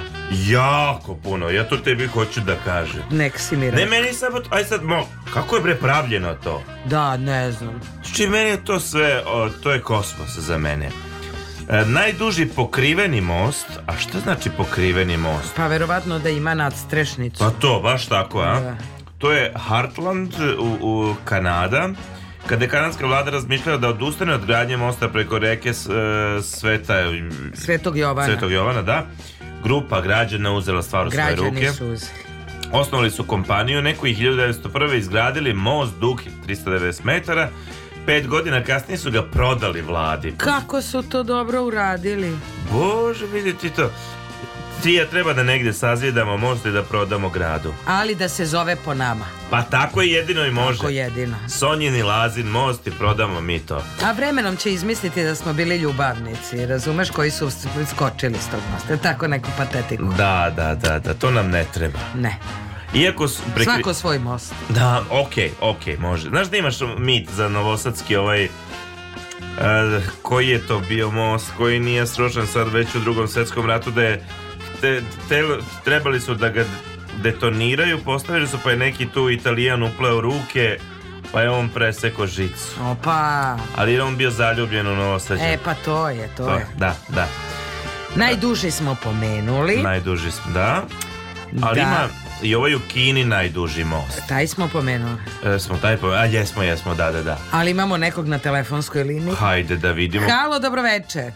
Jako puno, ja to tebi hoću da kažem. Nek si mi rekao. Ne, meni samo, aj sad, mo, kako je prepravljeno to? Da, ne znam. Znači, meni je to sve, o, to je kosmos za mene. E, najduži pokriveni most, a šta znači pokriveni most? Pa verovatno da ima nadstrešnicu. Pa to, baš tako, a? Da. To je Heartland u, u Kanada kada je kanadska vlada razmišljala da odustane od gradnje mosta preko reke e, Sveta Svetog Jovana. Svetog Jovana, da. Grupa građana uzela stvar u svoje ruke. Građani Su uzeli. Osnovali su kompaniju, neko ih 1901. izgradili most dug 390 metara, pet godina kasnije su ga prodali vladi. Kako su to dobro uradili? Bože, vidi ti to. Tija treba da negde sazidamo možda i da prodamo gradu. Ali da se zove po nama. Pa tako je jedino i može. Tako jedino. Sonjini Lazin most i prodamo mi to. A vremenom će izmisliti da smo bili ljubavnici, razumeš, koji su skočili s tog mosta. Tako neku patetiku. Da, da, da, da, to nam ne treba. Ne. Iako su prekri... Svako svoj most. Da, okej, okay, okej, okay, može. Znaš da imaš mit za novosadski ovaj uh, koji je to bio most koji nije srušen sad već u drugom svjetskom ratu da je te, te, trebali su da ga detoniraju, postavili su pa je neki tu italijan upleo ruke pa je on preseko žicu. Opa! Ali je on bio zaljubljen u Novosadžan. E, pa to je, to, to je. Da, da. Najduži smo pomenuli. Najduži smo, da. Ali da. ima i ovaj u Kini najduži most. Taj smo pomenuli. E, smo taj pomenuli, a jesmo, jesmo, da, da, da. Ali imamo nekog na telefonskoj liniji. Hajde da vidimo. Halo, dobroveče.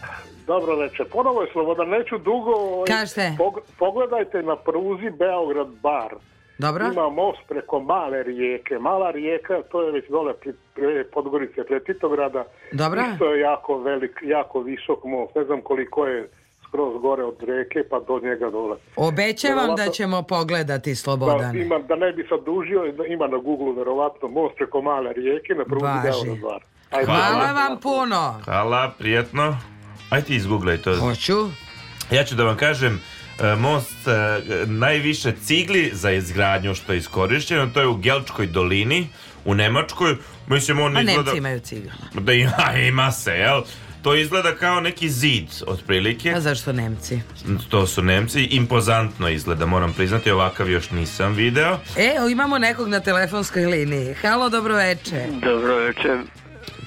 Dobro večer, ponovo je Slobodan, neću dugo. Ovaj, Kažete. Pogledajte na pruzi Beograd-Bar. Dobro. Ima most preko male rijeke. Mala rijeka, to je već dole pri, pri Podgorice, pre Titograda. Dobro. Isto je jako velik, jako visok most. Ne znam koliko je skroz gore od reke pa do njega dole. Obećavam da ćemo pogledati Slobodan. Da, ima, da ne bi sad dužio, ima na Google verovatno most preko male rijeke na pruzi Beograd-Bar. Hvala, Hvala vam puno. Hvala, prijetno. Ajde izguglaj to. Hoću. Ja ću da vam kažem e, most e, najviše cigli za izgradnju što je iskorišćeno, to je u Gelčkoj dolini u Nemačkoj. Mislim, on A izgleda... Nemci imaju cigla. Da ima, <laughs> ima se, jel? To izgleda kao neki zid, otprilike. A zašto Nemci? To su Nemci. Impozantno izgleda, moram priznati. Ovakav još nisam video. E, imamo nekog na telefonskoj liniji. Halo, dobroveče. Dobroveče.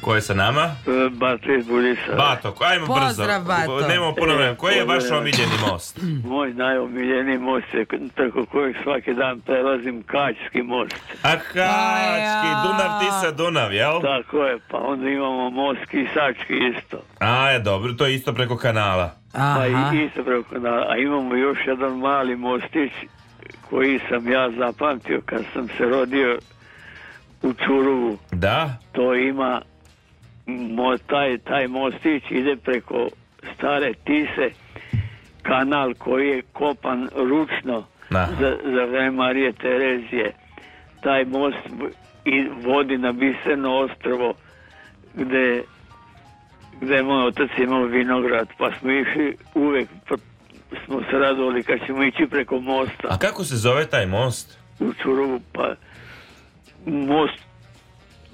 Ko je sa nama? E, Bate Bulisa. Bato, ajmo brzo. Pozdrav, Bato. Nemamo puno vremena. Koji je vaš omiljeni most? <laughs> Moj najomiljeni most je preko kojeg svaki dan prelazim Kački most. A Kački, Dunav, Tisa, Dunav, jel? Tako je, pa onda imamo most Kisački isto. A, je dobro, to je isto preko kanala. Pa Aha. Pa isto preko kanala. A imamo još jedan mali mostić koji sam ja zapamtio kad sam se rodio u Curuvu. Da? To ima mo, taj, taj mostić ide preko stare tise kanal koji je kopan ručno Aha. Da. za, za vreme Marije Terezije taj most i vodi na Biseno ostrovo gde gde je moj otac imao vinograd pa smo išli uvek pa smo se radovali kad ćemo ići preko mosta a kako se zove taj most? u Čuruvu pa most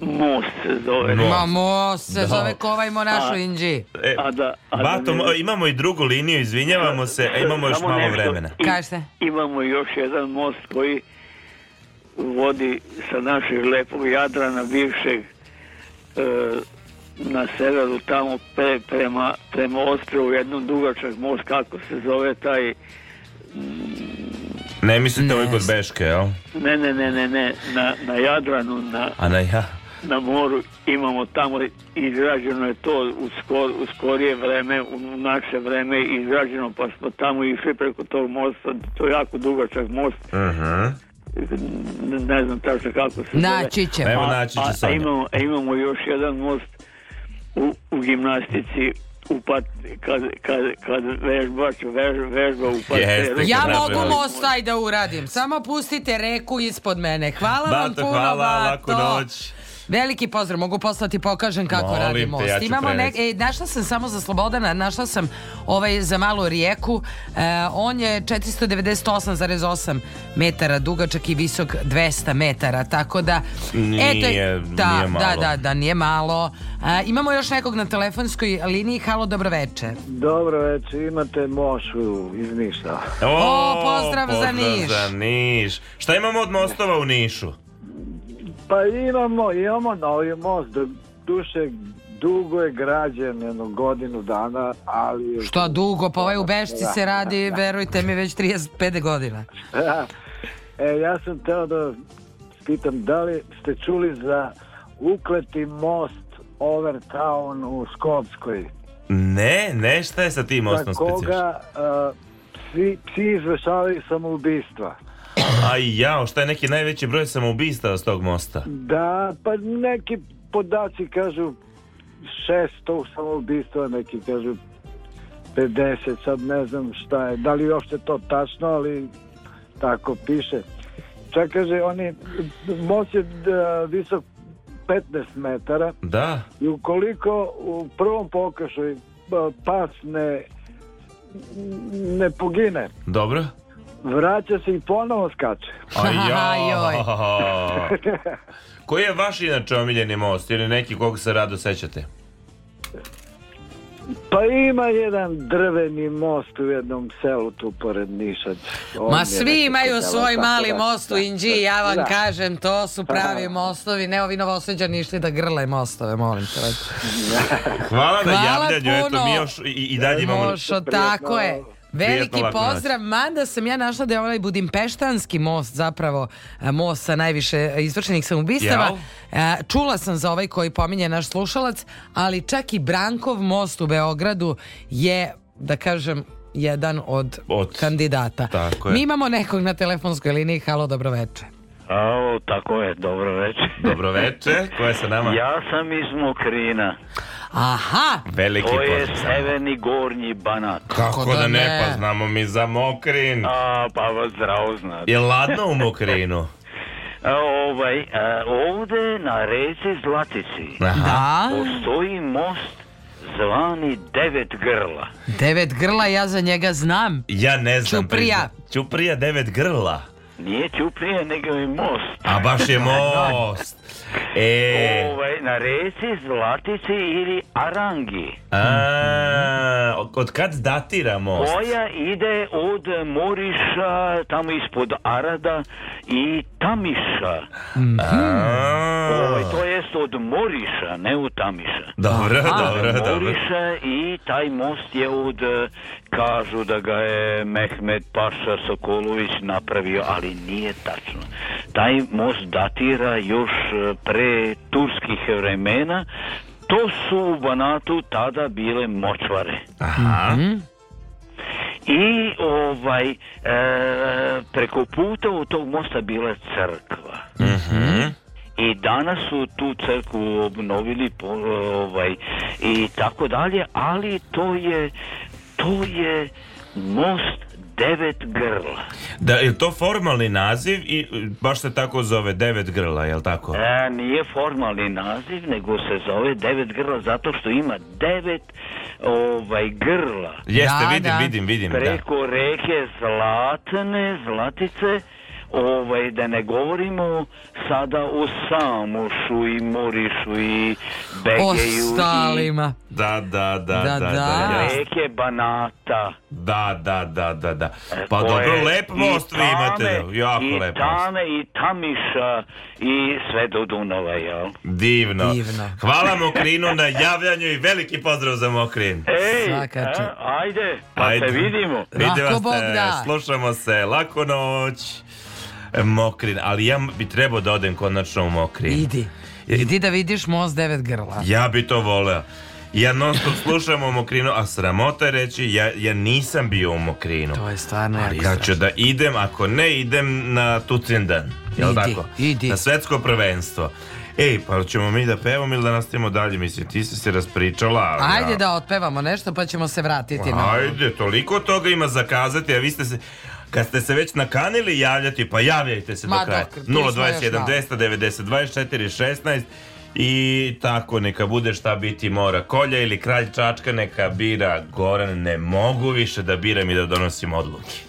Most se zove. Mos. Ma Mos se da. zove kovaj monaš u Inđi. E, e, a da, a da bato, da ne... imamo i drugu liniju, izvinjavamo se, a imamo još malo nešto. vremena. Kaži se. Imamo još jedan most koji vodi sa našeg lepog Jadrana bivšeg e, na severu tamo pre, prema, prema ostrovu jedan dugačak most kako se zove taj mm, ne mislite ovaj kod Beške, jel? Ne, ne, ne, ne, ne, na, na Jadranu, na... A na ja? na moru imamo tamo izgrađeno je to u, skor, u skorije vreme, u naše vreme izgrađeno, pa smo tamo išli preko tog mosta, to je jako dugačak most. Uh -huh. Ne znam tačno kako se Naći ćemo. Pa evo, naći će a, a, imamo, a imamo još jedan most u, u gimnastici upad kad, kad, kad vežbač vež, vežba upad yes, ja mogu mostaj da uradim samo pustite reku ispod mene hvala Bato, vam puno hvala, Bato. laku noć Veliki pozdrav, mogu poslati da pokažem kako Molim radi most. Te, ja Imamo nek, e, našla sam samo za Slobodana, našla sam ovaj za malu rijeku. E, on je 498,8 metara dugačak i visok 200 metara, tako da nije, eto, da, nije da, malo. da, da, da, nije malo. E, imamo još nekog na telefonskoj liniji. Halo, dobro veče. Dobro veče, imate Mošu iz Niša. O, o pozdrav, pozdrav, za Niš. Za Niš. Šta imamo od mostova u Nišu? Pa imamo, imamo novi most, duše dugo je građen, jedno godinu dana, ali... Šta dugo, pa ovaj u Bešci se radi, da. verujte mi, već 35 godina. <laughs> Da. e, ja sam teo da pitam, da li ste čuli za ukleti most Overtown u Skopskoj? Ne, ne, šta je sa tim mostom specifično? Za koga uh, psi, psi izvršavaju samoubistva. A jao, šta je neki najveći broj samoubista s tog mosta? Da, pa neki podaci kažu 600 samoubistva, neki kažu 50, sad ne znam šta je, da li uopšte to tačno, ali tako piše. Čak kaže, oni, most je da, visok 15 metara da. i ukoliko u prvom pokušaju pas ne ne pogine. Dobro. Vraća se i ponovo skače. Ajoj. <laughs> Koji je vaš inače omiljeni most ili neki kog se rado sećate? Pa ima jedan drveni most u jednom selu tu pored Niša. Ma svi imaju svoj mali da, most u Inđi, ja vam da. kažem, to su pravi mostovi. Ne ovi novoseđani išli da grle mostove, molim te. Hvala, Hvala na javljanju, eto mi još i, i dalje imamo... Mošo, tako je. Veliki pozdrav, mada sam ja našla da je onaj Budimpeštanski most zapravo e, most sa najviše izvršenih samoubistava. E, čula sam za ovaj koji pominje naš slušalac, ali čak i Brankov most u Beogradu je, da kažem, jedan od, od kandidata. Tako je. Mi imamo nekog na telefonskoj liniji. Halo, dobroveče. Halo, tako je, dobro večer. Dobro večer, <laughs> ko je sa nama? Ja sam iz Mokrina. Aha! Veliki to je severni gornji banat. Kako, Kako da, da, ne? ne, pa znamo mi za Mokrin. A, pa vas zdravo znate. Je ladno u Mokrinu? <laughs> A, ovaj, a, ovde na reci Zlatici Aha. Da. postoji most zvani devet grla. Devet grla, ja za njega znam. Ja ne znam. Čuprija. Čuprija devet grla. Nije Ćuprija, nego je most. A baš je da, most. E... Ovaj, na reci, Zlatici ili Arangi. A, od kad datira most? Koja ide od Moriša, tamo ispod Arada i Tamiša. Mm -hmm. to jest od Moriša, ne od Tamiša. Dobro, dobro, dobro. Moriša i taj most je od, kažu da ga je Mehmed Paša Sokolović napravio, ali nije tačno. Taj most datira još E, pre turskih vremena, to su u Banatu tada bile močvare. Aha. I ovaj e, preko puta u tog mosta bila crkva. Mhm. Mm i danas su tu crkvu obnovili ovaj, i tako dalje, ali to je to je most devet grla. Da, je to formalni naziv i e, baš se tako zove devet grla, je li tako? E, nije formalni naziv, nego se zove devet grla zato što ima devet ovaj, grla. Jeste, da, vidim, da. vidim, vidim, da. Preko da. reke Zlatne, Zlatice, ovaj, da ne govorimo sada o Samošu i Morišu i Begeju. Ostalima. I... Da, da, da, da, da. da. da Reke Banata. Da, da, da, da, da. E, pa Koje, dobro, lep most vi imate. Da, jako i lep most. I Tamiša i sve do Dunava, jel? Divno. Divno. Hvala Mokrinu na javljanju i veliki pozdrav za Mokrin. Ej, a, e, ajde, pa ajde. se vidimo. Lako Vidimo se, da. slušamo se, lako noć. Mokrin, ali ja bi trebao da odem konačno u Mokrin. Idi. Idi da vidiš most devet grla. Ja bi to voleo. Ja non stop slušam o Mokrinu, a sramota je reći, ja, ja nisam bio u Mokrinu. To je stvarno jako Ja ću da idem, ako ne idem na Tucindan. Jel idi, tako? Idi. Na svetsko prvenstvo. Ej, pa ćemo mi da pevamo ili da nastavimo dalje? Mislim, ti si se raspričala. Ali Ajde ja... da otpevamo nešto pa ćemo se vratiti. Ajde, na... toliko toga ima zakazati, a vi ste se... Kad ste se već nakanili javljati, pa javljajte se Ma, do kraja. 021 290 24 16 i tako neka bude šta biti mora kolja ili kralj čačka neka bira Goran ne mogu više da biram i da donosim odluke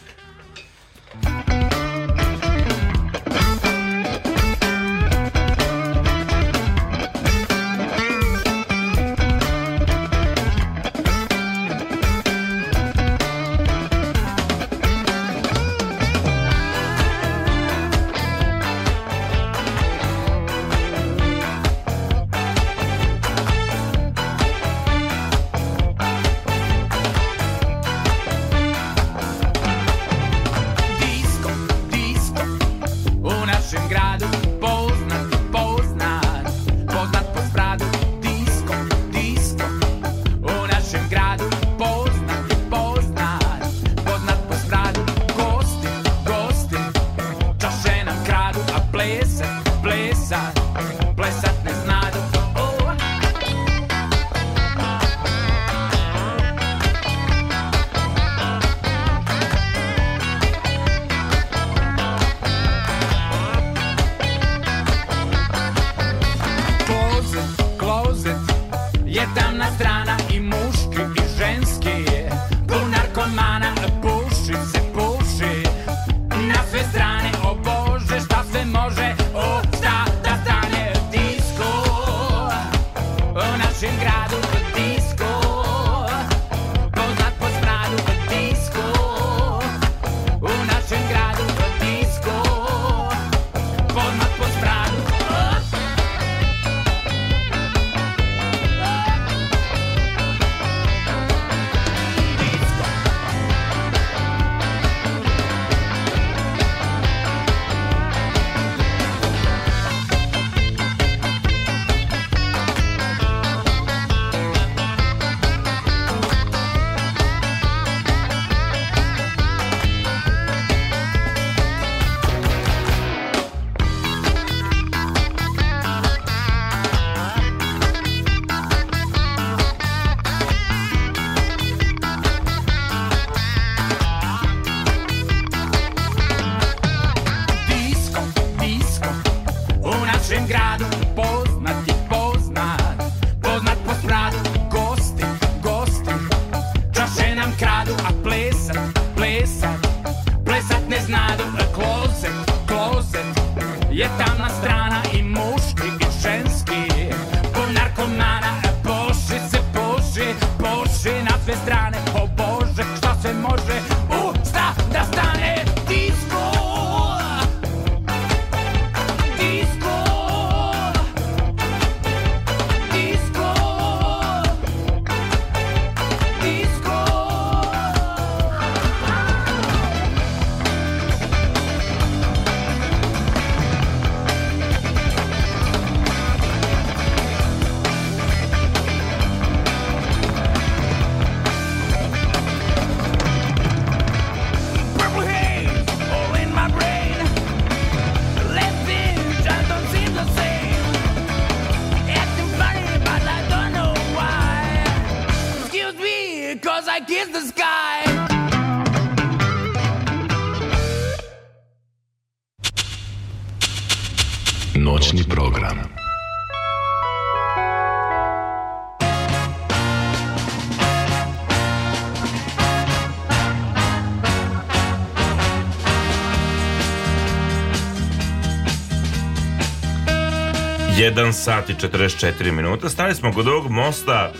1 sat i 44 minuta. Stali smo kod ovog mosta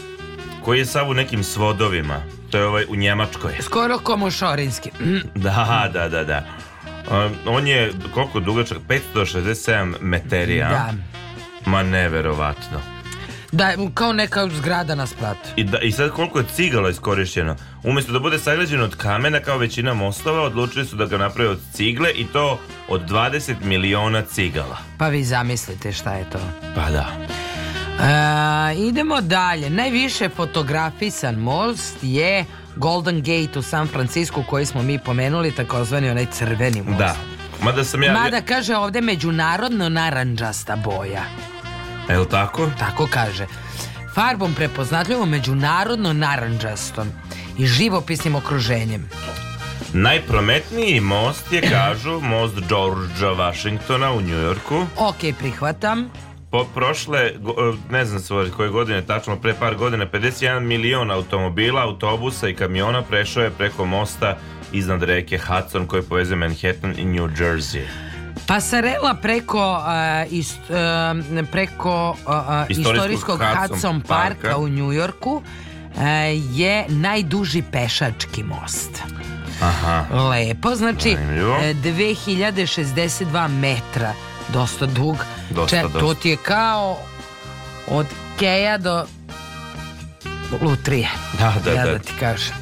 koji je sav u nekim svodovima. To je ovaj u Njemačkoj. Skoro komošorinski. <clears throat> Da, da, da, da. On je, koliko dugačak? 567 meterija. Da. Ma neverovatno. Da, kao neka zgrada na spratu. I, da, I sad koliko je cigala iskorišćeno. Umesto da bude sagrađeno od kamena kao većina mostova, odlučili su da ga naprave od cigle i to od 20 miliona cigala. Pa vi zamislite šta je to. Pa da. E, idemo dalje. Najviše fotografisan most je Golden Gate u San Francisco koji smo mi pomenuli, takozvani onaj crveni most. Da. Mada sam ja... Mada kaže ovde međunarodno naranđasta boja. Je li tako? Tako kaže. Farbom prepoznatljivo međunarodno naranđastom i živopisnim okruženjem. Najprometniji most je, kažu, most Georgea Washingtona u Njujorku. Ok, prihvatam. Po prošle, e, ne znam svoje koje godine, tačno pre par godina, 51 milion automobila, autobusa i kamiona prešao je preko mosta iznad reke Hudson koji povezuje Manhattan i New Jersey. Pasarela preko uh, ist, uh, preko uh, istorijskog, Hudson, parka, parka u Njujorku je najduži pešački most. Aha. Lepo, znači Zanimljivo. 2062 e, metra, dosta dug. Dosta, Če, dosta. To ti je kao od Keja do Lutrije. Da, da, ja da. da ti kažem.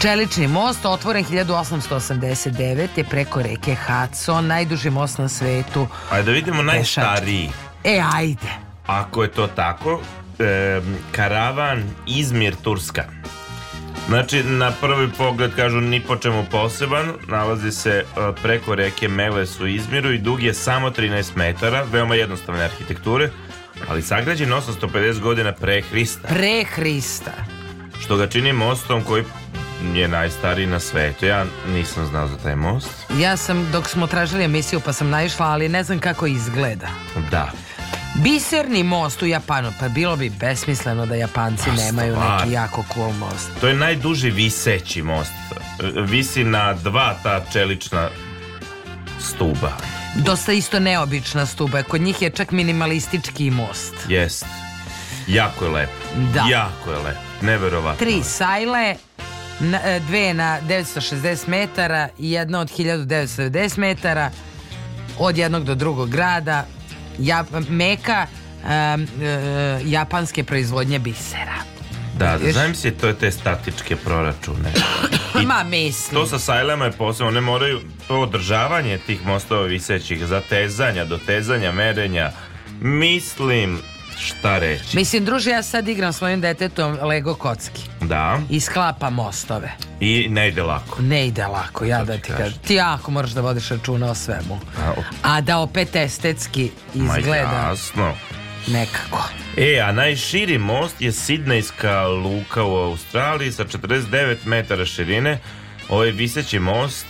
Čelični most, otvoren 1889, je preko reke Hudson, najduži most na svetu. Ajde da vidimo najstariji. E, ajde. Ako je to tako, e, karavan Izmir, Turska. Znači, na prvi pogled, kažu, ni po čemu poseban, nalazi se e, preko reke Meles u Izmiru i dug je samo 13 metara, veoma jednostavne arhitekture, ali sagrađen 850 godina pre Hrista. Pre Hrista. Što ga čini mostom koji je najstariji na svetu. Ja nisam znao za taj most. Ja sam, dok smo tražili emisiju, pa sam naišla, ali ne znam kako izgleda. Da. Biserni most u Japanu, pa bilo bi besmisleno da Japanci pa, nemaju stvar. neki jako cool most. To je najduži viseći most. Visi na dva ta čelična stuba. Dosta isto neobična stuba. Kod njih je čak minimalistički most. Jest. Jako je lep. Da. Jako je lep. Neverovatno. Tri sajle, e, dve na 960 metara i jedna od 1990 metara od jednog do drugog grada ja, meka um, uh, japanske proizvodnje bisera. Da, da znam si to je te statičke proračune. I <laughs> Ma mislim. To sa sajlama je posebno, one moraju to održavanje tih mostova visećih, zatezanja, dotezanja, merenja. Mislim, šta reći. Mislim, druže, ja sad igram svojim detetom Lego kocki. Da. I sklapa mostove. I ne ide lako. Ne ide lako, ja to da ti kažem. Ti jako moraš da vodiš računa o svemu. A, a da opet estetski izgleda. Ma jasno. Nekako. E, a najširi most je Sidnejska luka u Australiji sa 49 metara širine. Ovaj viseći most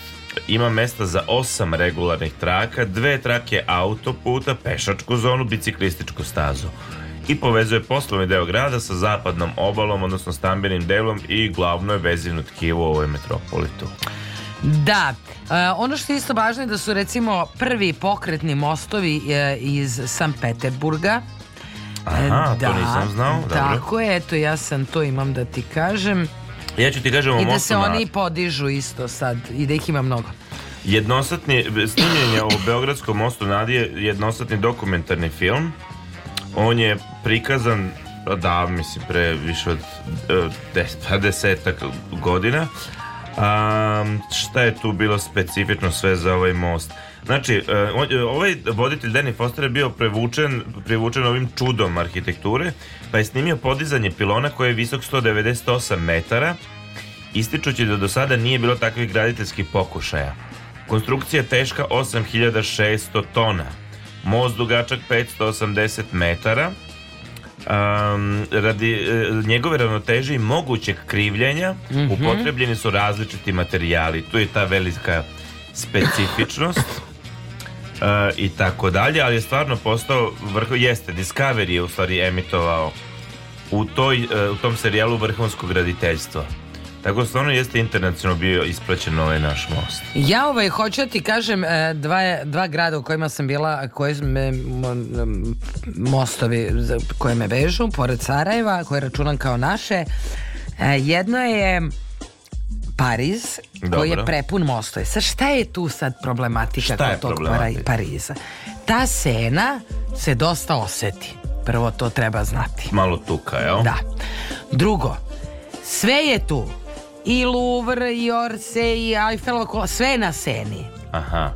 ima mesta za osam regularnih traka, dve trake autoputa, pešačku zonu, biciklističku stazu i povezuje poslovni deo grada sa zapadnom obalom, odnosno stambenim delom i glavno je vezivno tkivo u ovoj metropolitu. Da, e, ono što je isto važno je da su recimo prvi pokretni mostovi e, iz San Peterburga. Aha, da, to nisam znao. Dobro. Tako je, eto ja sam to imam da ti kažem. Ja ću ti kažem I da se oni podižu isto sad i da ih ima mnogo. Jednosatni, snimljen o Beogradskom mostu Nadije jednosatni dokumentarni film. On je prikazan pa da, mislim, pre više od e, des, pa desetak godina. A, šta je tu bilo specifično sve za ovaj most? Znači, e, e, ovaj voditelj Danny Foster je bio prevučen, prevučen ovim čudom arhitekture, pa je snimio podizanje pilona koji je visok 198 metara, ističući da do sada nije bilo takvih graditeljskih pokušaja. Konstrukcija je teška 8600 tona, most dugačak 580 metara, Um, radi uh, njegove ravnoteže i mogućeg krivljenja mm -hmm. upotrebljeni su različiti materijali. Tu je ta velika specifičnost. E, i tako dalje, ali je stvarno postao vrh, jeste, Discovery je u stvari emitovao u, toj, e, u tom serijalu vrhunskog graditeljstva. Tako da stvarno jeste internacionalno bio isplaćen ovaj naš most. Ja ovaj hoću da ti kažem e, dva, dva grada u kojima sam bila koje me, mostovi koje me vežu pored Sarajeva koje računam kao naše. Jedno je Pariz, Dobro. koji je prepun mostove. Sad šta je tu sad problematika šta kod tog problematika? Pariza? Ta sena se dosta oseti. Prvo to treba znati. Malo tuka, jel? Da. Drugo, sve je tu. I Louvre, i Orse, i Eiffelova kola, sve je na seni. Aha.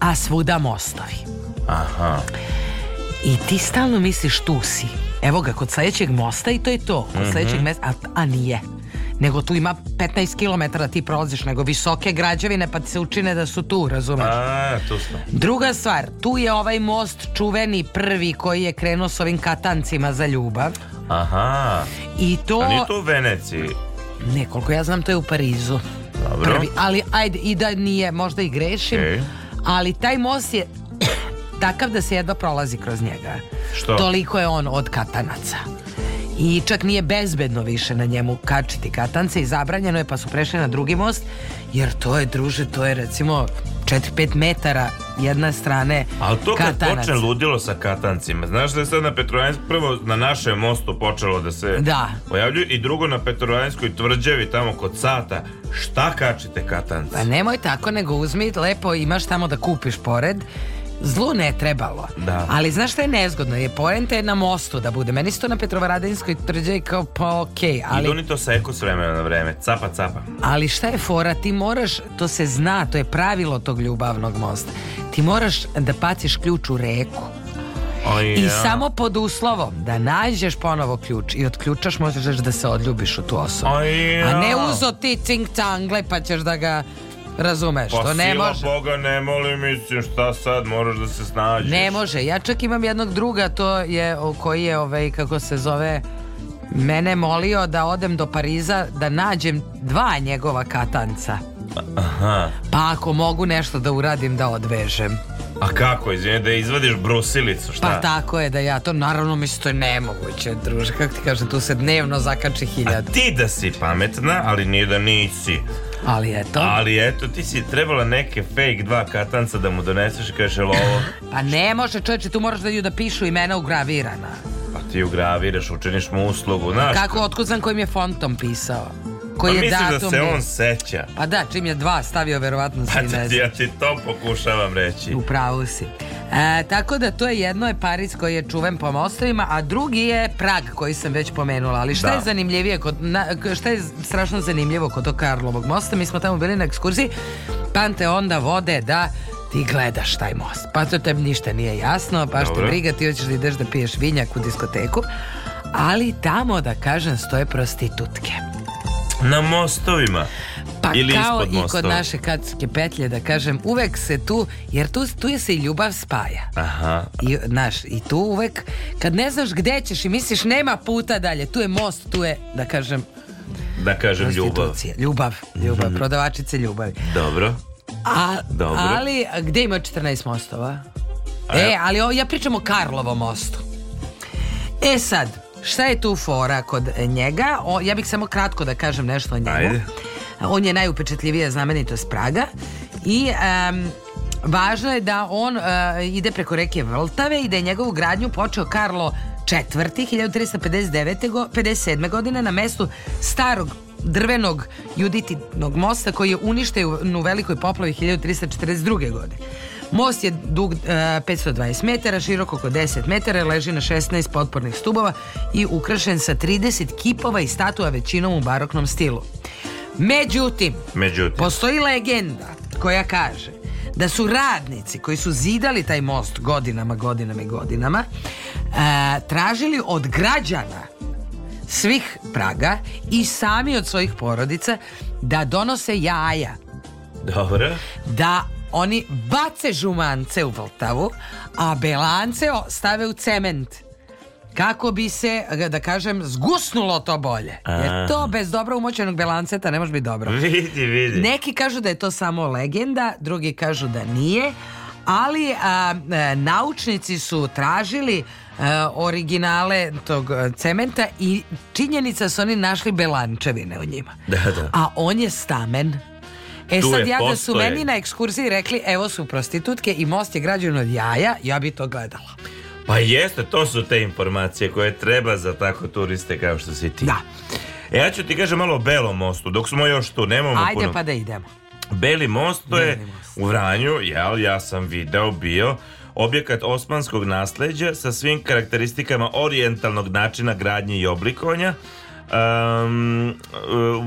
A svuda mostovi. Aha. I ti stalno misliš tu si. Evo ga, kod sledećeg mosta i to je to. Kod mm -hmm. sledećeg mesta, a, a nije nego tu ima 15 km da ti prolaziš, nego visoke građevine pa ti se učine da su tu, razumeš? A, tu smo. Druga stvar, tu je ovaj most čuveni prvi koji je krenuo s ovim katancima za ljubav. Aha. I to... A nije to u Veneciji? Ne, koliko ja znam to je u Parizu. Dobro. Prvi. Ali ajde, i da nije, možda i grešim. Okay. Ali taj most je <coughs> takav da se jedva prolazi kroz njega. Što? Toliko je on od katanaca i čak nije bezbedno više na njemu kačiti katance i zabranjeno je pa su prešli na drugi most jer to je druže, to je recimo 4-5 metara jedna strane Ali to kad katanac. počne ludilo sa katancima, znaš da je sad na Petrovanjskoj, prvo na našem mostu počelo da se da. pojavljuju i drugo na Petrovanjskoj tvrđevi tamo kod sata, šta kačite katance? Pa nemoj tako nego uzmi, lepo imaš tamo da kupiš pored zlu ne trebalo. Da. Ali znaš šta je nezgodno? Je poenta je na mostu da bude. Meni se to na Petrovaradinskoj trđe kao pa okej. Okay, ali... I doni to seku s vremena na vreme. Capa, capa. Ali šta je fora? Ti moraš, to se zna, to je pravilo tog ljubavnog mosta. Ti moraš da paciš ključ u reku. Oh, yeah. I samo pod uslovom da nađeš ponovo ključ i od možeš da se odljubiš u tu osobu. Oh, yeah. A ne uzo ti cing tangle pa ćeš da ga Razumeš, pa to ne sila može. Boga ne moli, mislim, šta sad, moraš da se snađeš. Ne može, ja čak imam jednog druga, to je, koji je, ovaj, kako se zove, mene molio da odem do Pariza da nađem dva njegova katanca. Aha. Pa ako mogu nešto da uradim da odvežem. A kako, izvini, da izvadiš brusilicu, šta? Pa tako je da ja to, naravno mislim to je nemoguće, druže, kako ti kažem, tu se dnevno zakači hiljad. A ti da si pametna, ali nije da nisi. Ali eto. Ali eto, ti si trebala neke fake dva katanca da mu doneseš kaže kažeš <laughs> pa ne može čoveče, tu moraš da ju da pišu imena ugravirana. Pa ti ugraviraš, učiniš mu uslugu, znaš. Kako otkud znam kojim je fontom pisao. Pa koji je datum... da se on seća? Pa da, čim je dva stavio, verovatno se pa ne seća. Ja ti to pokušavam reći. Upravo si. E, tako da to je jedno je Pariz koji je čuven po mostovima, a drugi je Prag koji sam već pomenula. Ali šta da. je zanimljivije, kod, na, šta je strašno zanimljivo kod to Karlovog mosta? Mi smo tamo bili na ekskurziji, pante onda vode da ti gledaš taj most. Pa to tebi ništa nije jasno, pa što briga, ti hoćeš da ideš da piješ vinjak u diskoteku. Ali tamo, da kažem, stoje prostitutke. Na mostovima. Pa Ili kao i kod naše kacke petlje, da kažem, uvek se tu, jer tu, tu je se i ljubav spaja. Aha. I, naš, I tu uvek, kad ne znaš gde ćeš i misliš nema puta dalje, tu je most, tu je, da kažem, da kažem ljubav. Ljubav, ljubav, mm -hmm. prodavačice ljubavi. Dobro. A, Dobro. Ali gde ima 14 mostova? A, e, ali o, ja pričam o Karlovom mostu. E sad, Šta je tu fora kod njega? O, ja bih samo kratko da kažem nešto o njemu. Ajde. On je najupečetljivija znamenitost Praga i um, važno je da on uh, ide preko reke Vltave i da je njegovu gradnju počeo Karlo četvrti 1359. Go, 57. godine na mestu starog drvenog judititnog mosta koji je uništen u velikoj poplavi 1342. godine. Most je dug e, 520 metara, širok oko 10 metara, leži na 16 potpornih stubova i ukrašen sa 30 kipova i statua većinom u baroknom stilu. Međutim, Međutim. postoji legenda koja kaže da su radnici koji su zidali taj most godinama, godinama i godinama e, tražili od građana svih praga i sami od svojih porodica da donose jaja. Dobro. Da oni bace žumance u Vltavu, a belance stave u cement kako bi se, da kažem, zgusnulo to bolje. Jer to bez dobro umoćenog belanceta ne može biti dobro. Vidi, vidi. Neki kažu da je to samo legenda, drugi kažu da nije, ali a, a, naučnici su tražili a, originale tog cementa i činjenica su oni našli belančevine u njima. Da, da. A on je stamen. E tu sad ja da su meni na ekskurziji rekli evo su prostitutke i most je građen od jaja, ja bi to gledala. Pa jeste, to su te informacije koje treba za tako turiste kao što si ti. Da. E, ja ću ti kažem malo o Belom mostu, dok smo još tu, nemamo Ajde puno... pa da idemo. Beli most to Beli je most. u Vranju, jel, ja sam video, bio objekat osmanskog nasleđa sa svim karakteristikama orijentalnog načina gradnje i oblikovanja, Um,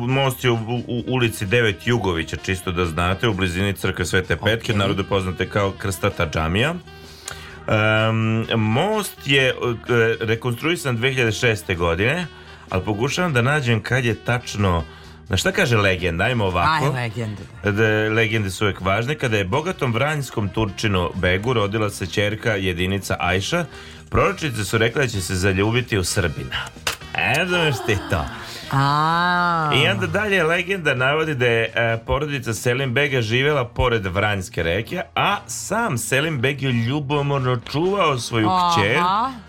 most je u, u, ulici 9 Jugovića, čisto da znate, u blizini crkve Svete Petke, okay. narodu poznate kao Krstata džamija. Um, most je e, rekonstruisan 2006. godine, ali pokušavam da nađem kad je tačno na šta kaže legenda? Ajmo ovako. Aj, legende. Da, legende su uvijek važne. Kada je bogatom vranjskom Turčinu Begu rodila se čerka jedinica Ajša, Proročice su rekle da će se zaljubiti u Srbina. E, znaš ti to. A. I onda dalje legenda navodi da je e, porodica Selimbega živjela pored Vranjske reke, a sam Selim Beg je ljubomorno čuvao svoju Aha. kćer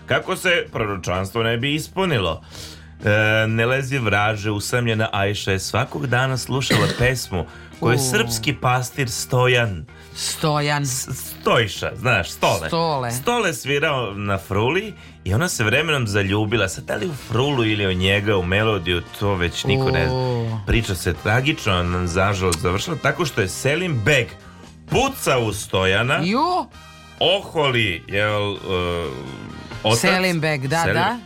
kako se proročanstvo ne bi ispunilo. E, ne lezi vraže, usamljena Ajša je svakog dana slušala pesmu koju je srpski pastir Stojan Stojan. Stojša, znaš, stole. Stole. Stole svirao na fruli i ona se vremenom zaljubila. Sad da li u frulu ili u njega, u melodiju, to već niko ne zna. Priča se tragično, zažalost, završila tako što je Selim Beg puca u Stojana. Jo! Oholi, jel... Uh, otac, Selim Beg, da, Selim. da.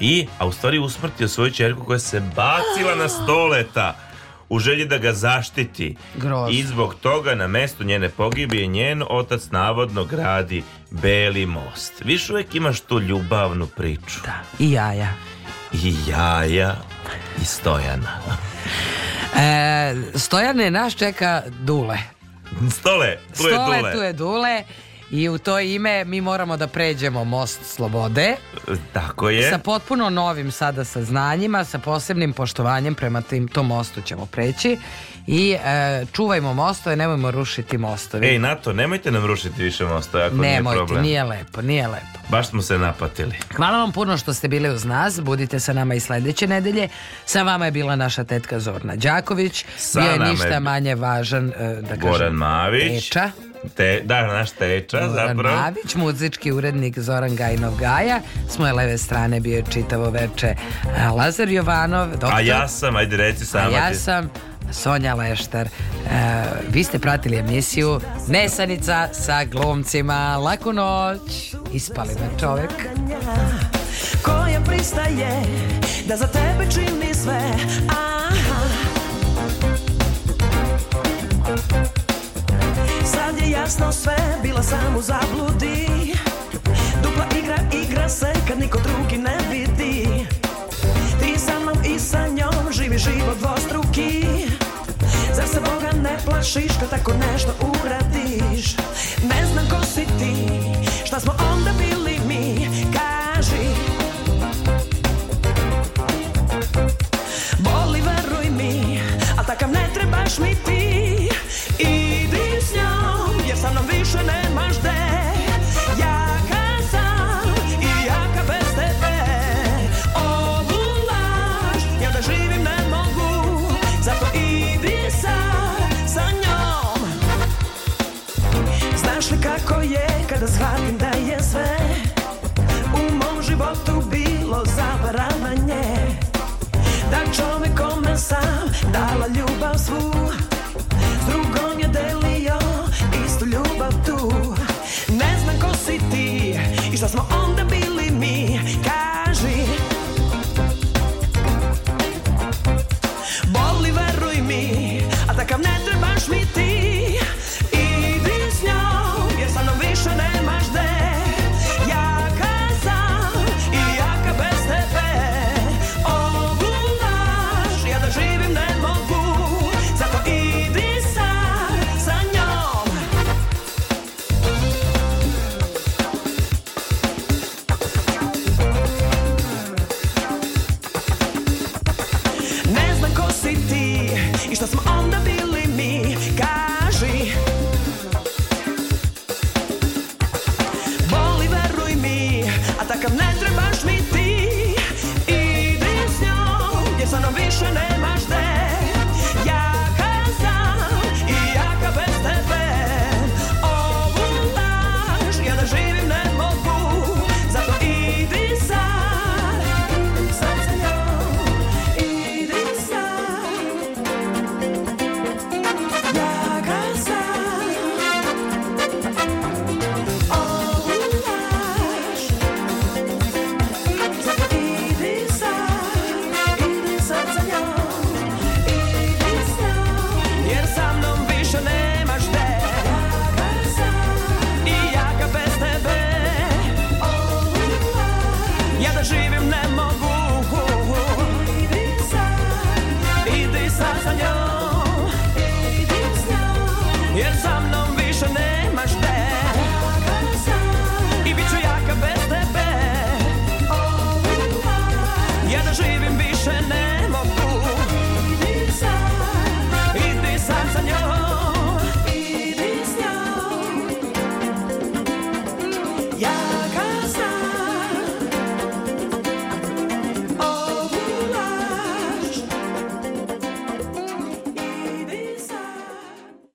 I, a u stvari usmrtio svoju čerku koja se bacila na stoleta u želji da ga zaštiti. Grozno. I zbog toga na mestu njene pogibije njen otac navodno gradi Beli most. Viš uvijek imaš tu ljubavnu priču. Da, i jaja. I jaja i Stojana. E, Stojane, nas čeka Dule. Stole, tu Stole, je Dule. Stole, tu je Dule. I u to ime mi moramo da pređemo most slobode. Tako je. Sa potpuno novim sada saznanjima, sa posebnim poštovanjem prema tim, tom mostu ćemo preći. I e, čuvajmo mostove, nemojmo rušiti mostove. Ej, NATO, nemojte nam rušiti više mostove ako nemojte, nije problem. nije lepo, nije lepo. Baš smo se napatili. Hvala vam puno što ste bili uz nas. Budite sa nama i sledeće nedelje. Sa vama je bila naša tetka Zorna Đaković. Sa Bio je ništa je manje važan, e, da kažem, Goran Mavić. Teča te, da, naš teča Zoran zapravo. Bavić, muzički urednik Zoran Gajnov Gaja, s moje leve strane bio je čitavo veče e, Lazar Jovanov. Doktor, a ja sam, ajde reci sama. A ja sam Sonja Leštar. E, vi ste pratili emisiju Nesanica sa glumcima. Laku noć. Ispali me čovjek. Koja pristaje da za tebe čini sve. Aha. jasno sve, bila sam u zabludi Dupla igra, igra se kad niko drugi ne vidi Ti sa mnom i sa njom živi život dvostruki Zar se Boga ne plašiš kad tako nešto uradiš Ne znam ko si ti, šta smo onda bili